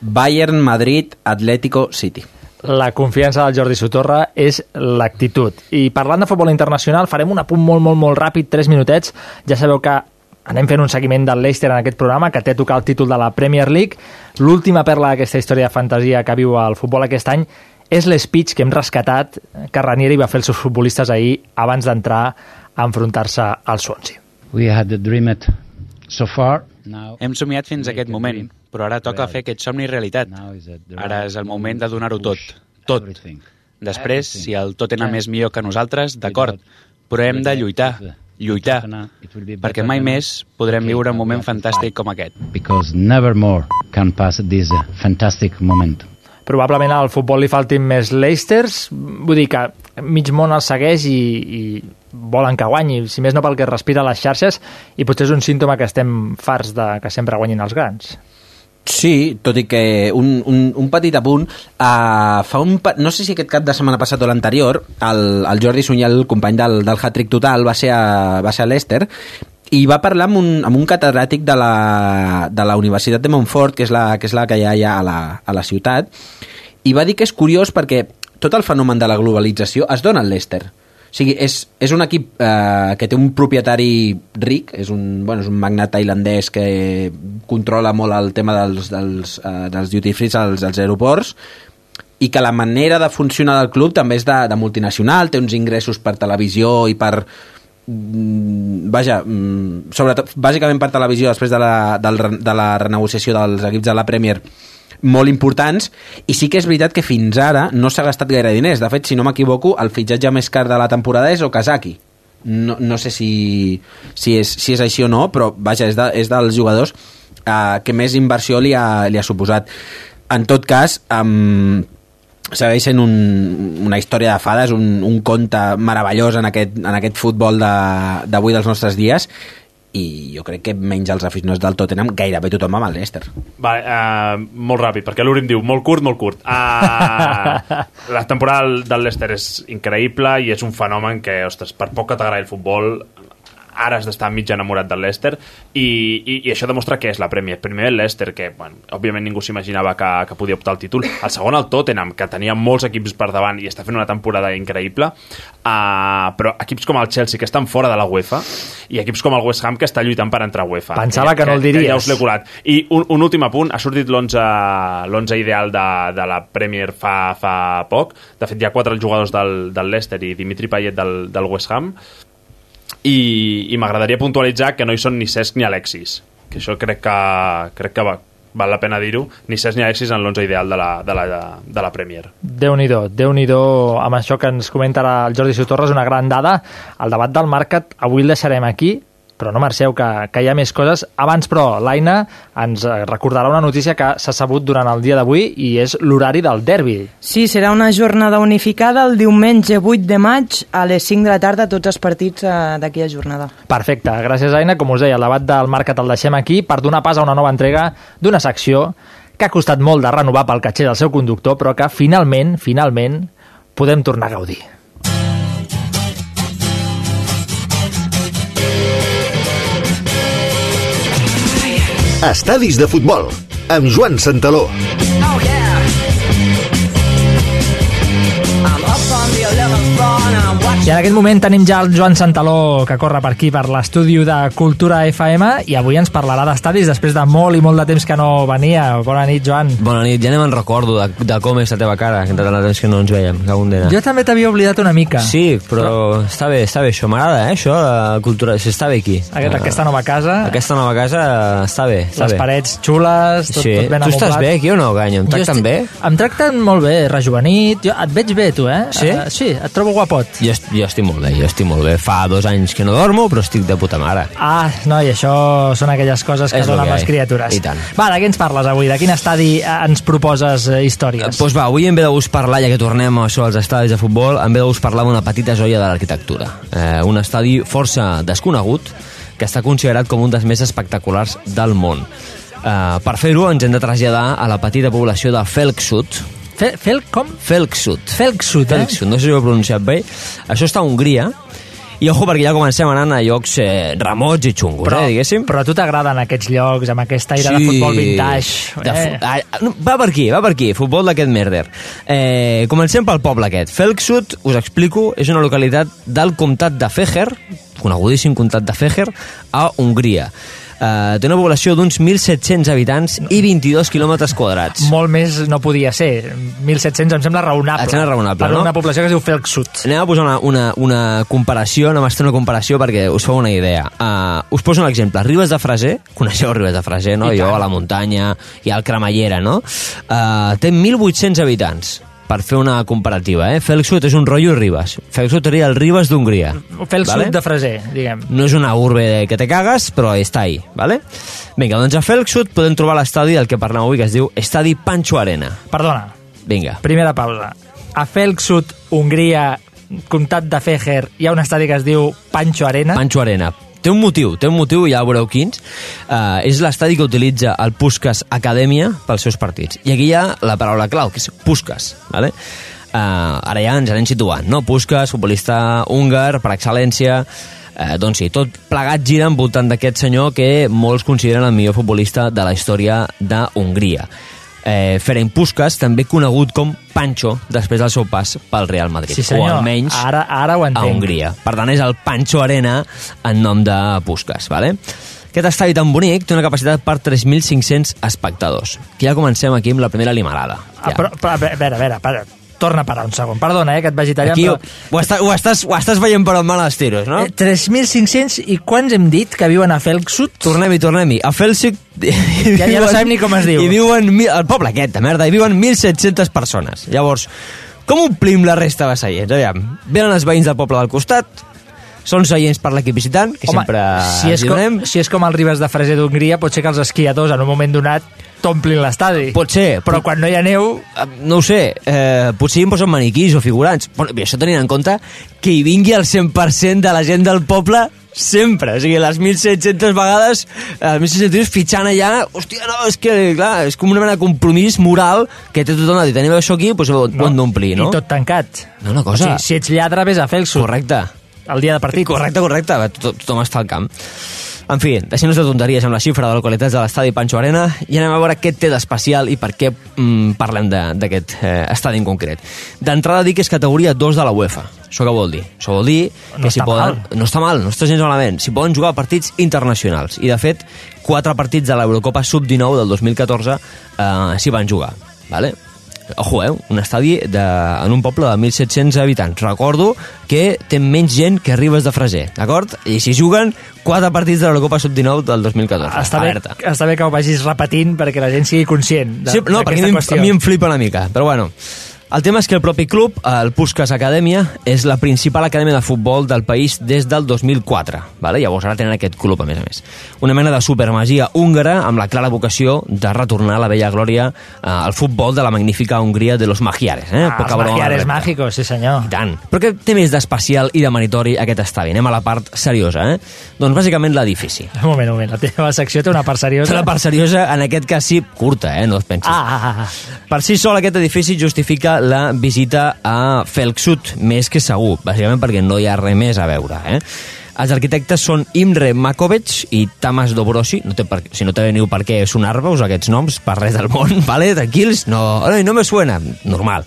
Bayern, Madrid, Atlético, City. la confiança del Jordi Sotorra és l'actitud. I parlant de futbol internacional, farem un apunt molt, molt, molt ràpid, 3 minutets. Ja sabeu que anem fent un seguiment del Leicester en aquest programa, que té a tocar el títol de la Premier League. L'última perla d'aquesta història de fantasia que viu el futbol aquest any és l'speech que hem rescatat que Ranieri va fer als seus futbolistes ahir abans d'entrar a enfrontar-se al Swansea. We had dreamed so far. Now Hem somiat fins a aquest moment, però ara toca fer aquest somni realitat. Ara és el moment de donar-ho tot. Tot. Després, si el Tottenham és millor que nosaltres, d'acord, però hem de lluitar, lluitar, perquè mai més podrem viure un moment fantàstic com aquest. because never more can pass this fantastic moment. Probablement al futbol li faltin més Leicesters, vull dir que mig món el segueix i, i volen que guanyi, si més no pel que respira les xarxes, i potser és un símptoma que estem farts de que sempre guanyin els grans. Sí, tot i que un, un, un petit apunt, uh, fa un, no sé si aquest cap de setmana passat o l'anterior, el, el Jordi Sunyer, el company del, del hat-trick total, va ser a, va ser a Leicester i va parlar amb un, amb un catedràtic de la, de la Universitat de Montfort, que és la que, és la que hi ha allà a la, a la ciutat, i va dir que és curiós perquè tot el fenomen de la globalització es dona al Leicester. O sigui, és, és un equip eh, que té un propietari ric, és un, bueno, és un magnat tailandès que controla molt el tema dels, dels, eh, dels duty free als, als aeroports i que la manera de funcionar del club també és de, de multinacional, té uns ingressos per televisió i per vaja, mm, sobretot, bàsicament per televisió després de la, del, de la renegociació dels equips de la Premier molt importants i sí que és veritat que fins ara no s'ha gastat gaire diners. De fet, si no m'equivoco, el fitxatge més car de la temporada és Okazaki. No, no sé si, si, és, si és així o no però vaja, és, de, és dels jugadors eh, que més inversió li ha, li ha suposat. En tot cas um, segueix sent un, una història de fades, un, un conte meravellós en aquest, en aquest futbol de- d'avui dels nostres dies i jo crec que menys els aficionats del Tottenham gairebé tothom amb el Leicester Vale, uh, molt ràpid, perquè l'Urim diu molt curt, molt curt. Uh, la temporada del- del Leicester és increïble i és un fenomen que, ostres, per poc que t'agradi el futbol, ara has d'estar mig enamorat del Leicester i, i, i això demostra què és la Premier. Primer el Leicester, que bueno, òbviament ningú s'imaginava que, que podia optar al títol. El segon el Tottenham, que tenia molts equips per davant i està fent una temporada increïble. Uh, però equips com el Chelsea, que estan fora de la UEFA, i equips com el West Ham, que està lluitant per entrar a UEFA. Pensava que no el Que ja diries. us l'he colat. I un, un últim apunt, ha sortit l'11 l'11 ideal de, de la Premier fa, fa poc. De fet, hi ha quatre jugadors del, del Leicester i Dimitri Payet del, del West Ham. I, i m'agradaria puntualitzar que no hi són ni Cesc ni Alexis. Que això crec que, crec que va, val la pena dir-ho. Ni Cesc ni Alexis en l'11 ideal de la, de la, de la Premier. Déu-n'hi-do, déu nhi déu amb això que ens comenta el Jordi és una gran dada. El debat del Marcat avui el deixarem aquí, però no marxeu, que, que hi ha més coses. Abans, però, l'Aina ens eh, recordarà una notícia que s'ha sabut durant el dia d'avui i és l'horari del derbi. Sí, serà una jornada unificada el diumenge 8 de maig a les 5 de la tarda tots els partits eh, d'aquella jornada. Perfecte, gràcies Aina. Com us deia, el debat del Marcat el deixem aquí per donar pas a una nova entrega d'una secció que ha costat molt de renovar pel catxer del seu conductor, però que finalment, finalment, podem tornar a gaudir. Estadis de futbol, amb Joan Santaló. I en aquest moment tenim ja el Joan Santaló que corre per aquí, per l'estudi de Cultura FM i avui ens parlarà d'estadis després de molt i molt de temps que no venia. Bona nit, Joan. Bona nit, ja no me'n recordo de, de com és la teva cara, que tant de temps que no ens veiem, que condena. Jo també t'havia oblidat una mica. Sí, però, però... està bé, està bé, això m'agrada, eh, això, la cultura, si està bé aquí. Aquest, aquesta nova casa. Aquesta nova casa està bé, està Les bé. parets xules, tot, sí. tot ben tu estàs amoblat. bé aquí o no, Ganyo? Em tracten estic- bé? Em tracten molt bé, rejuvenit. Jo, et veig bé, tu, eh? Sí? Uh, sí, et trobo guapot. Jo, jo estic molt bé, jo estic molt bé. Fa dos anys que no dormo, però estic de puta mare. Ah, no, i això són aquelles coses que És donen les criatures. I tant. Va, de què ens parles avui? De quin estadi eh, ens proposes eh, històries? Doncs pues va, avui en ve de gust parlar, ja que tornem a això als estadis de futbol, en ve de gust parlar d'una petita joia de l'arquitectura. Eh, un estadi força desconegut, que està considerat com un dels més espectaculars del món. Eh, per fer-ho ens hem de traslladar a la petita població de Felksut. Fe, fel, com? Felksut. Felksut, eh? Felksut, no sé si ho he pronunciat bé. Això està a Hongria, i ojo perquè ja comencem anant a llocs eh, remots i xungos, Però, eh, diguéssim. però a tu t'agraden aquests llocs amb aquest aire de futbol vintage. De eh? fu ah, no, va per aquí, va per aquí, futbol d'aquest merder. Eh, comencem pel poble aquest. Felksut, us explico, és una localitat del comtat de Feher, conegudíssim comtat de Feher, a Hongria. Eh, té una població d'uns 1.700 habitants i 22 quilòmetres quadrats. Molt més no podia ser. 1.700 em sembla raonable. Et sembla raonable, per no? una població que es diu Felksut. Anem a posar una, una, una comparació, anem a fer una comparació perquè us feu una idea. Uh, us poso un exemple. Ribes de Freser, coneixeu Ribes de Freser, no? I Jo tant. a la muntanya, i al Cremallera, no? Uh, té 1.800 habitants per fer una comparativa, eh? Felksut és un rotllo Ribes. Felksut seria el Ribes d'Hongria. Felksut vale? de Freser, diguem. No és una urbe que te cagues, però està ahí, ¿vale? Vinga, doncs a Felksut podem trobar l'estadi del que parlem avui, que es diu Estadi Pancho Arena. Perdona, Vinga. primera pausa. A Felksut, Hongria, comtat de Feher, hi ha un estadi que es diu Pancho Arena. Pancho Arena. Té un motiu, té un motiu, ja veureu quins. Uh, és l'estadi que utilitza el Puskas Acadèmia pels seus partits. I aquí hi ha la paraula clau, que és Puskas. Vale? Uh, ara ja ens anem situant, no? Puskas, futbolista húngar per excel·lència, uh, doncs sí, tot plegat gira envoltant d'aquest senyor que molts consideren el millor futbolista de la història d'Hongria. Eh, Ferenc Puskas, també conegut com Pancho, després del seu pas pel Real Madrid. Sí, senyor. O almenys Ara, ara ho a entenc. Hongria. Per tant, és el Pancho Arena en nom de Puskas, ¿vale? Aquest estadi tan bonic té una capacitat per 3.500 espectadors. Que ja comencem aquí amb la primera limarada. Ah, però, però, a veure, a veure, a veure, torna a parar un segon. Perdona, eh, que et vagi tallant, Aquí però... ho, està, ho, estàs, ho estàs veient per on van els tiros, no? Eh, 3.500 i quants hem dit que viuen a Felksut? Tornem-hi, tornem-hi. A Felsic... Ja, ja no sabem ni com es diu. Hi viuen... El poble aquest, de merda, hi viuen 1.700 persones. Llavors, com omplim la resta de seients? Aviam, venen els veïns del poble del costat, són seients per l'equip visitant, que Home, sempre si és, hi com, donem. si és com el Ribes de Freser d'Hongria, pot ser que els esquiadors en un moment donat t'omplin l'estadi. Pot ser. Però quan no hi ha neu... No ho sé, eh, potser hi posen maniquís o figurants. Bueno, això tenint en compte que hi vingui el 100% de la gent del poble sempre, o sigui, les 1.700 vegades, eh, els 1.700 tios fitxant allà, hòstia, no, és que, clar, és com una mena de compromís moral que té tothom de dir, tenim això aquí, doncs ho, ho hem d'omplir, no? I tot tancat. No, una cosa... O sigui, si ets lladre, vés a Felksut. Correcte. El dia de partit. Correcte, correcte, to tothom està al camp. En fi, deixem-nos de tonteries amb la xifra de localitats de l'estadi Pancho Arena i anem a veure què té d'especial i per què mm, parlem de- d'aquest eh, estadi en concret. D'entrada dic que és categoria 2 de la UEFA. Això què vol dir? Això vol dir No que si està poden... mal. No està mal, no està gens malament. Si poden jugar partits internacionals. I, de fet, quatre partits de l'Eurocopa Sub-19 del 2014 eh, s'hi van jugar. Vale? Ojo, eh? Un estadi de, en un poble de 1.700 habitants. Recordo que té menys gent que Ribes de Freser, d'acord? I si juguen quatre partits de l'Eurocopa Sub-19 del 2014. Està bé, Alerta. està bé que ho vagis repetint perquè la gent sigui conscient de- Sí, no, perquè a mi, qüestió. a mi em flipa una mica, però bueno. El tema és que el propi club, el Puskas Acadèmia, és la principal acadèmia de futbol del país des del 2004. Vale? Llavors ara tenen aquest club, a més a més. Una mena de supermagia húngara amb la clara vocació de retornar a la vella glòria eh, al futbol de la magnífica Hongria de los Magiares. Eh? Ah, els broma magiares recta. mágicos, sí senyor. I tant. Però què té més d'especial i de meritori aquest estadi? Anem a la part seriosa, eh? Doncs bàsicament l'edifici. Un moment, un moment, la teva secció té una part seriosa. Té una part seriosa, en aquest cas sí, curta, eh? No es pensis. Ah, ah, ah. Per si sol, aquest edifici justifica la visita a Felksut, més que segur, bàsicament perquè no hi ha res més a veure. Eh? Els arquitectes són Imre Makovic i Tamas Dobrosi. No té per, si no teniu per què sonar-vos aquests noms, per res del món, vale? tranquils, no, no me suena, normal.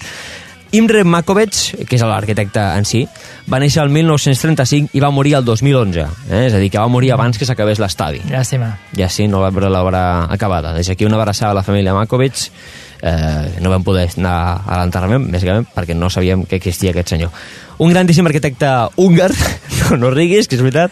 Imre Makovic, que és l'arquitecte en si, va néixer el 1935 i va morir el 2011. Eh? És a dir, que va morir abans que s'acabés l'estadi. Llàstima. Ja sí, no va veure l'obra acabada. Des d'aquí una abraçada a la família Makovic. Eh, no vam poder anar a l'enterrament, bàsicament, perquè no sabíem que existia aquest senyor. Un grandíssim arquitecte húngar, no, no riguis, que és veritat,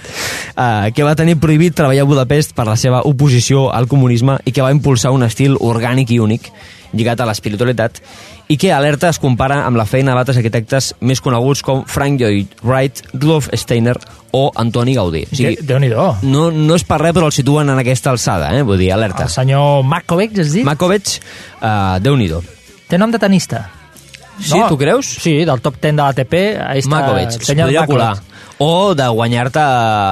eh, que va tenir prohibit treballar a Budapest per la seva oposició al comunisme i que va impulsar un estil orgànic i únic lligat a l'espiritualitat i que alerta es compara amb la feina d'altres arquitectes més coneguts com Frank Lloyd Wright, Rudolf Steiner o Antoni Gaudí. O sigui, Déu-n'hi-do. no, no és per res, però el situen en aquesta alçada, eh? vull dir, alerta. El senyor Makovic, has dit? Makovic, uh, Déu-n'hi-do. Té nom de tenista. Sí, tu creus? Sí, del top 10 de l'ATP. Makovic, el es podria colar. O de guanyar-te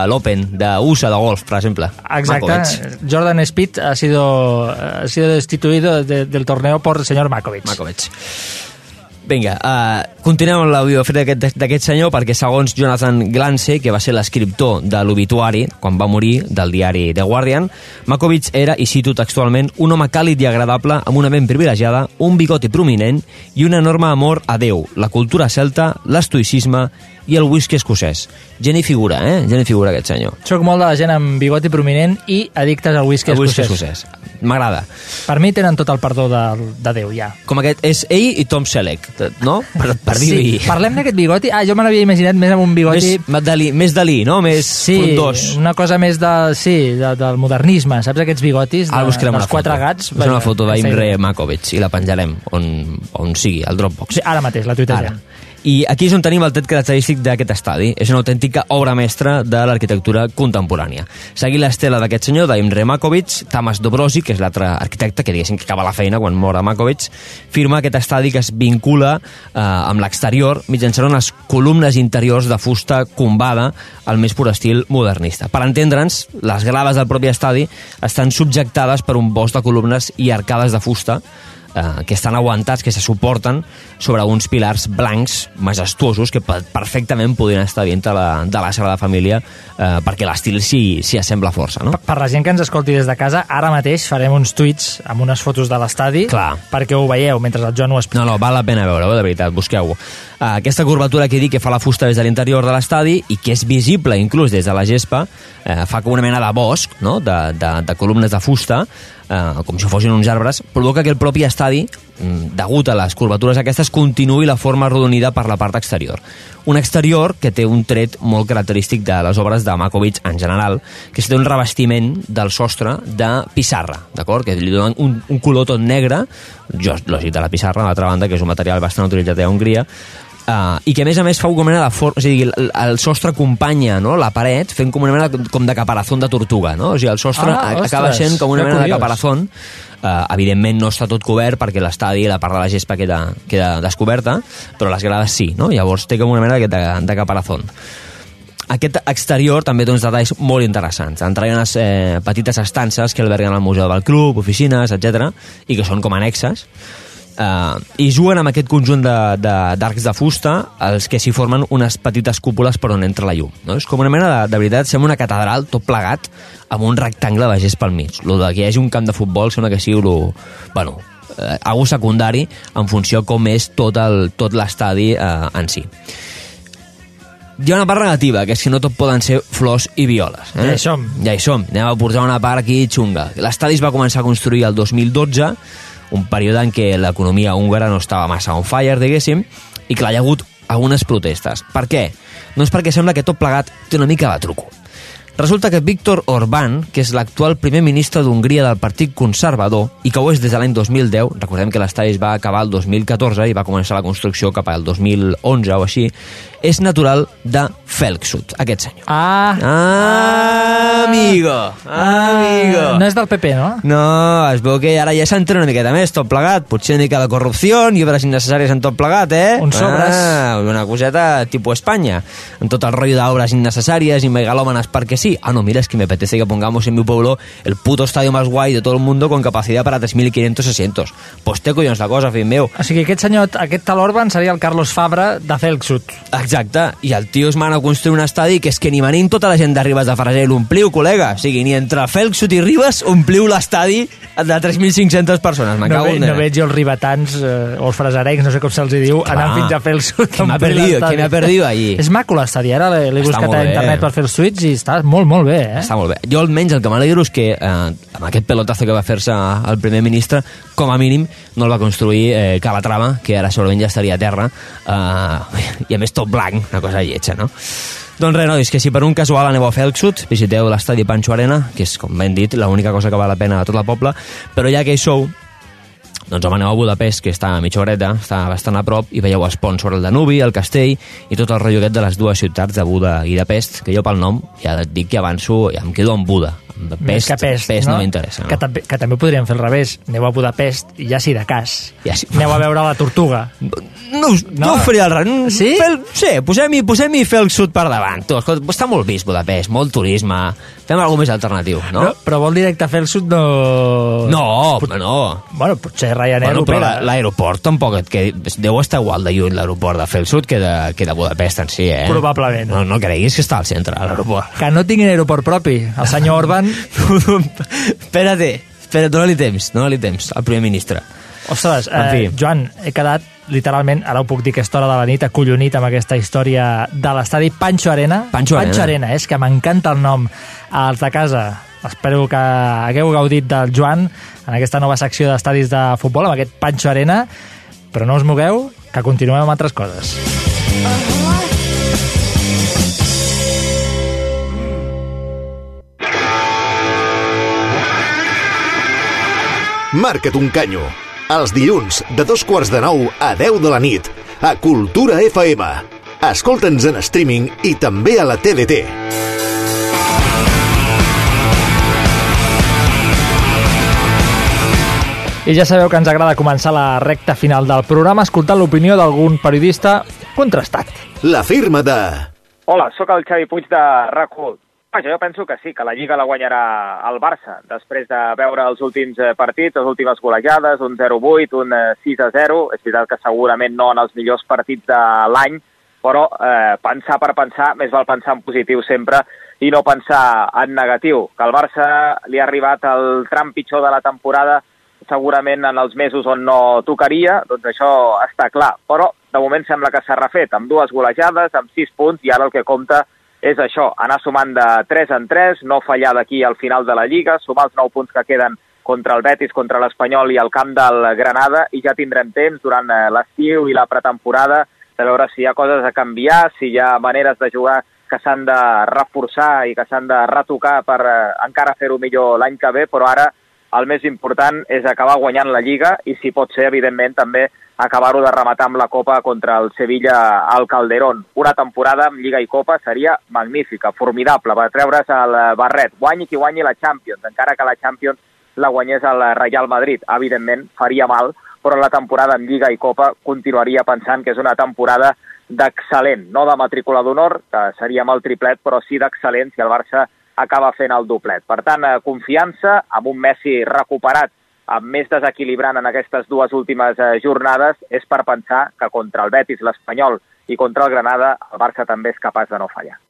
l'Open, d'USA, de golf, per exemple. Exacte. Makovic. Jordan Speed ha sido, ha sido destituido de- del torneo por el señor Makovic. Makovic. Vinga, uh, continuem amb la biografia d'aquest d'aquest senyor perquè segons Jonathan Glance, que va ser l'escriptor de l'obituari quan va morir del diari The Guardian, Makovic era, i cito textualment, un home càlid i agradable amb una ment privilegiada, un bigoti prominent i un enorme amor a Déu, la cultura celta, l'estoicisme i el whisky escocès. Geni figura, eh? Geni figura aquest senyor. Soc molt de la gent amb bigoti prominent i addictes al whisky El whisky escocès. escocès. M'agrada. Per mi tenen tot el perdó de, de Déu, ja. Com aquest, és ell i Tom Selleck, no? Per, per dir-hi. Sí, parlem d'aquest bigoti. Ah, jo me l'havia imaginat més amb un bigoti... Més, Dalí, més Dalí, no? Més Sí, frondós. una cosa més de, sí, de, del modernisme, saps aquests bigotis de, Ara buscarem dels una foto. quatre gats? Buscarem una foto d'Imre. Makovic i la penjarem on, on sigui, al Dropbox. Sí, ara mateix, la tuitegem. Ara. I aquí és on tenim el tret característic d'aquest estadi. És una autèntica obra mestra de l'arquitectura contemporània. Seguir l'estela d'aquest senyor, d'Imre Makovic, Tamas Dobrosi, que és l'altre arquitecte, que diguéssim que acaba la feina quan mor a Makovic, firma aquest estadi que es vincula eh, amb l'exterior mitjançant unes columnes interiors de fusta combada al més pur estil modernista. Per entendre'ns, les grades del propi estadi estan subjectades per un bosc de columnes i arcades de fusta eh, que estan aguantats, que se suporten sobre uns pilars blancs majestuosos que pe- perfectament podrien estar dins de la, de la Sagrada Família eh, perquè l'estil s'hi assembla força, no? Per la gent que ens escolti des de casa, ara mateix farem uns tuits amb unes fotos de l'estadi perquè ho veieu mentre el Joan ho explica. No, no, val la pena veure-ho, de veritat, busqueu-ho. Uh, aquesta curvatura que dit que fa la fusta des de l'interior de l'estadi i que és visible inclús des de la gespa, eh, fa com una mena de bosc, no?, de, de, de columnes de fusta, eh, com si fossin uns arbres, provoca que el propi estadi, mm, degut a les curvatures aquestes, continuï la forma arrodonida per la part exterior. Un exterior que té un tret molt característic de les obres de Makovic en general, que és un revestiment del sostre de pissarra, d'acord? Que li donen un, un color tot negre, jo, lògic de la pissarra, a l'altra banda, que és un material bastant utilitzat a Hongria, Uh, i que a més a més fa com una mena de forma, o sigui, el, el sostre acompanya no? la paret fent com una mena de, com de caparazón de tortuga, no? O sigui, el sostre Ah, ah, acaba ostres, sent com una mena de curiós. caparazón uh, evidentment no està tot cobert perquè l'estadi, la part de la gespa queda, queda descoberta, però les grades sí, no? Llavors té com una mena de, de, de caparazón. Aquest exterior també té uns detalls molt interessants. Entra unes eh, petites estances que alberguen el museu del club, oficines, etc i que són com annexes. Uh, i juguen amb aquest conjunt de- de- d'arcs de, de fusta els que s'hi formen unes petites cúpules per on entra la llum. No? És com una mena de, de veritat, sembla una catedral tot plegat amb un rectangle de gespa al mig. Lo de que hi hagi un camp de futbol sembla que sigui lo, bueno, eh, algo secundari en funció com és tot el- tot l'estadi eh, en si. Hi ha una part negativa, que és que no tot poden ser flors i violes. Eh? Ja hi som. Ja hi som. Anem a portar una part aquí xunga. L'estadi es va començar a construir el 2012, un període en què l'economia húngara no estava massa on fire, diguéssim, i clar, hi ha hagut algunes protestes. Per què? Doncs perquè sembla que tot plegat té una mica de truco. Resulta que Víctor Orbán, que és l'actual primer ministre d'Hongria del Partit Conservador i que ho és des de l'any 2010, recordem que l'estadi es va acabar el 2014 i va començar la construcció cap al 2011 o així, és natural de Felksut, aquest senyor. Ah, ah amigo, amigo. No és del PP, no? No, es veu que ara ja s'entra una miqueta més, tot plegat. Potser una mica de corrupció, llibres innecessàries en tot plegat, eh? Uns sobres. Ah, una coseta tipus Espanya, en tot el rotllo d'obres innecessàries i megalómanas perquè sí. Ah, no, mira, es que me apetece que pongamos en mi pueblo el puto estadio más guay de todo el mundo con capacidad para 3.500 asientos. Pues té collons la cosa, fill meu. O sigui, aquest senyor, aquest tal Orban seria el Carlos Fabra de Felksut. Exacte, i el tio es mana a construir un estadi que és que ni venim tota la gent de Ribes de Freser l'ompliu, col·lega. O sigui, ni entre Felksut i Ribes ompliu l'estadi de 3.500 persones. No, ve, no veig jo els ribetans eh, o els fresarencs, no sé com se'ls diu, anant va. fins a fer el sud. Que m'ha perdido, que m'ha perdido allí. És maco l'estadi, ara l'he buscat a internet per fer els tuits i està molt, molt bé, eh? Està molt bé. Jo almenys el que m'alegro és que eh, amb aquest pelotazo que va fer-se el primer ministre, com a mínim no el va construir eh, Calatrava, que ara segurament ja estaria a terra, eh, i a més tot blanc, una cosa lletja, no? Doncs res, nois, que si per un casual aneu a Felksut, visiteu l'estadi Pancho Arena, que és, com ben dit, l'única cosa que val la pena a tot el poble, però ja que hi sou, doncs home, aneu a Budapest, que està a mitja horeta, està bastant a prop, i veieu els ponts sobre el Danubi, el castell, i tot el rotllo aquest de les dues ciutats de Buda i de Pest, que jo pel nom ja et dic que avanço, ja em quedo amb Buda. Més Pest, que Pest, Pest no, no? m'interessa. No? Que, també, que també podríem fer al revés. Aneu a Budapest i ja sí de cas. Ja sí. Aneu a veure la tortuga. No, no, no ho faria al revés. Sí? Fel, sí, posem-hi posem fer el sud per davant. Tu, escolta, està molt vist Budapest, molt turisme. Fem alguna més alternatiu, no? No, però vol directe a fer el sud no... No, home, no. Bueno, potser Ryanair Bueno, però l'aeroport tampoc et quedi... Deu estar igual de lluny l'aeroport de Felsud que de, que de Budapest en si, eh? Probablement. No, no creguis que està al centre, l'aeroport. Que no tinguin aeroport propi. El senyor Orban... Espérate, espera, dóna-li temps, dóna-li temps al primer ministre. Ostres, eh. Joan, he quedat literalment, ara ho puc dir aquesta hora de la nit, acollonit amb aquesta història de l'estadi Pancho Arena. Pancho Arena. Pancho Arena, és que m'encanta el nom. Els de casa, espero que hagueu gaudit del Joan en aquesta nova secció d'estadis de futbol, amb aquest Pancho Arena, però no us mogueu, que continuem amb altres coses. Marca't un canyo. Els dilluns, de dos quarts de nou a 10 de la nit, a Cultura FM. Escolta'ns en streaming i també a la TDT. I ja sabeu que ens agrada començar la recta final del programa escoltant l'opinió d'algun periodista contrastat. La firma de... Hola, sóc el Xavi Puig de RAC1. Vaja, jo penso que sí, que la Lliga la guanyarà el Barça, després de veure els últims eh, partits, les últimes golejades, un 0-8, un eh, 6-0. És veritat que segurament no en els millors partits de l'any, però eh, pensar per pensar, més val pensar en positiu sempre i no pensar en negatiu. Que al Barça li ha arribat el tram pitjor de la temporada segurament en els mesos on no tocaria, doncs això està clar. Però de moment sembla que s'ha refet amb dues golejades, amb sis punts, i ara el que compta és això, anar sumant de 3 en 3, no fallar d'aquí al final de la Lliga, sumar els 9 punts que queden contra el Betis, contra l'Espanyol i al camp del Granada, i ja tindrem temps durant eh, l'estiu i la pretemporada de veure si hi ha coses a canviar, si hi ha maneres de jugar que s'han de reforçar i que s'han de retocar per eh, encara fer-ho millor l'any que ve, però ara el més important és acabar guanyant la Lliga i, si pot ser, evidentment, també acabar-ho de rematar amb la Copa contra el Sevilla al Calderón. Una temporada amb Lliga i Copa seria magnífica, formidable, per treure's el barret. Guanyi qui guanyi la Champions, encara que la Champions la guanyés el Real Madrid. Evidentment, faria mal, però la temporada amb Lliga i Copa continuaria pensant que és una temporada d'excel·lent, no de matrícula d'honor, que seria amb el triplet, però sí d'excel·lent si el Barça acaba fent el doblet. Per tant, eh, confiança amb un Messi recuperat, amb més desequilibrant en aquestes dues últimes eh, jornades, és per pensar que contra el Betis, l'Espanyol i contra el Granada, el Barça també és capaç de no fallar.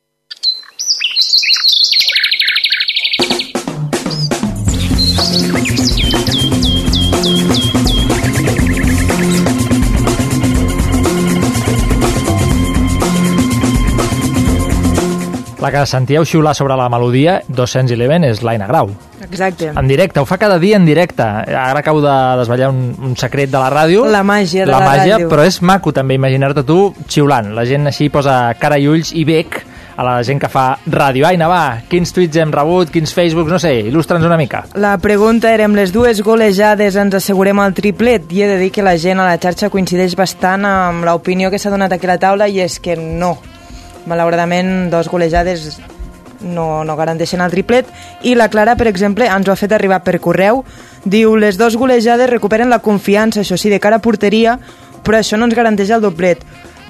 La que sentíeu xiular sobre la melodia, 211, és l'Aina Grau. Exacte. En directe, ho fa cada dia en directe. Ara acabo de desvetllar un, un secret de la ràdio. La màgia de la, la màgia, ràdio. però és maco també imaginar-te tu xiulant. La gent així posa cara i ulls i bec a la gent que fa ràdio. Aina, va, quins tuits hem rebut, quins Facebooks, no sé, il·lustra'ns una mica. La pregunta era, amb les dues golejades ens assegurem el triplet? I he de dir que la gent a la xarxa coincideix bastant amb l'opinió que s'ha donat aquí a la taula i és que no. Malauradament, dos golejades no, no garanteixen el triplet i la Clara, per exemple, ens ho ha fet arribar per correu diu, les dues golejades recuperen la confiança, això sí, de cara a porteria però això no ens garanteix el doblet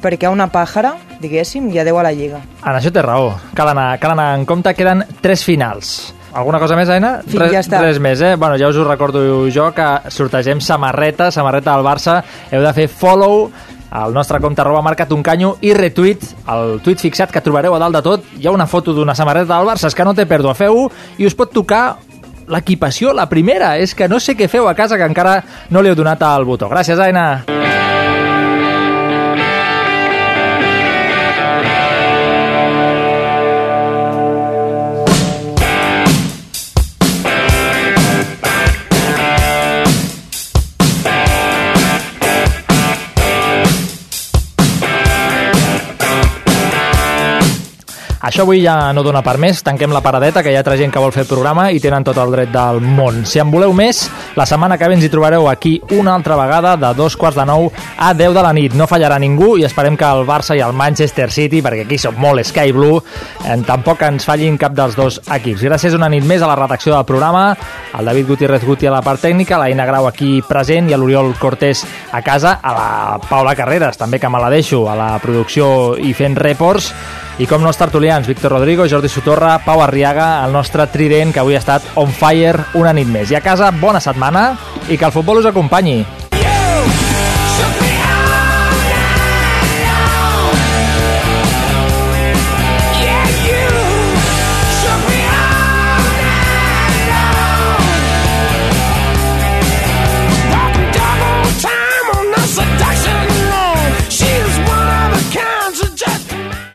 perquè una pàjara, diguéssim, ja deu a la Lliga. En això té raó. Cal anar, cal anar en compte, queden tres finals. Alguna cosa més, Aina? Sí, ja està. Res més, eh? Bueno, ja us ho recordo jo que sortegem samarreta, samarreta del Barça. Heu de fer follow al nostre compte arroba marcat un canyo i retuit, el tuit fixat que trobareu a dalt de tot, hi ha una foto d'una samarreta del Barça, és que no té pèrdua, feu i us pot tocar l'equipació, la primera. És que no sé què feu a casa que encara no li heu donat al botó. Gràcies, Aina. Això avui ja no dona per més, tanquem la paradeta, que hi ha altra gent que vol fer el programa i tenen tot el dret del món. Si en voleu més, la setmana que ve ens hi trobareu aquí una altra vegada de dos quarts de nou a 10 de la nit. No fallarà ningú i esperem que el Barça i el Manchester City, perquè aquí som molt Sky Blue, eh, tampoc ens fallin cap dels dos equips. Gràcies una nit més a la redacció del programa, al David Gutiérrez Guti a la part tècnica, a l'Aina Grau aquí present i a l'Oriol Cortés a casa, a la Paula Carreras, també que me la deixo, a la producció i fent reports, i com no els tertulians, Víctor Rodrigo, Jordi Sotorra, Pau Arriaga, el nostre trident que avui ha estat on fire una nit més. I a casa, bona setmana i que el futbol us acompanyi.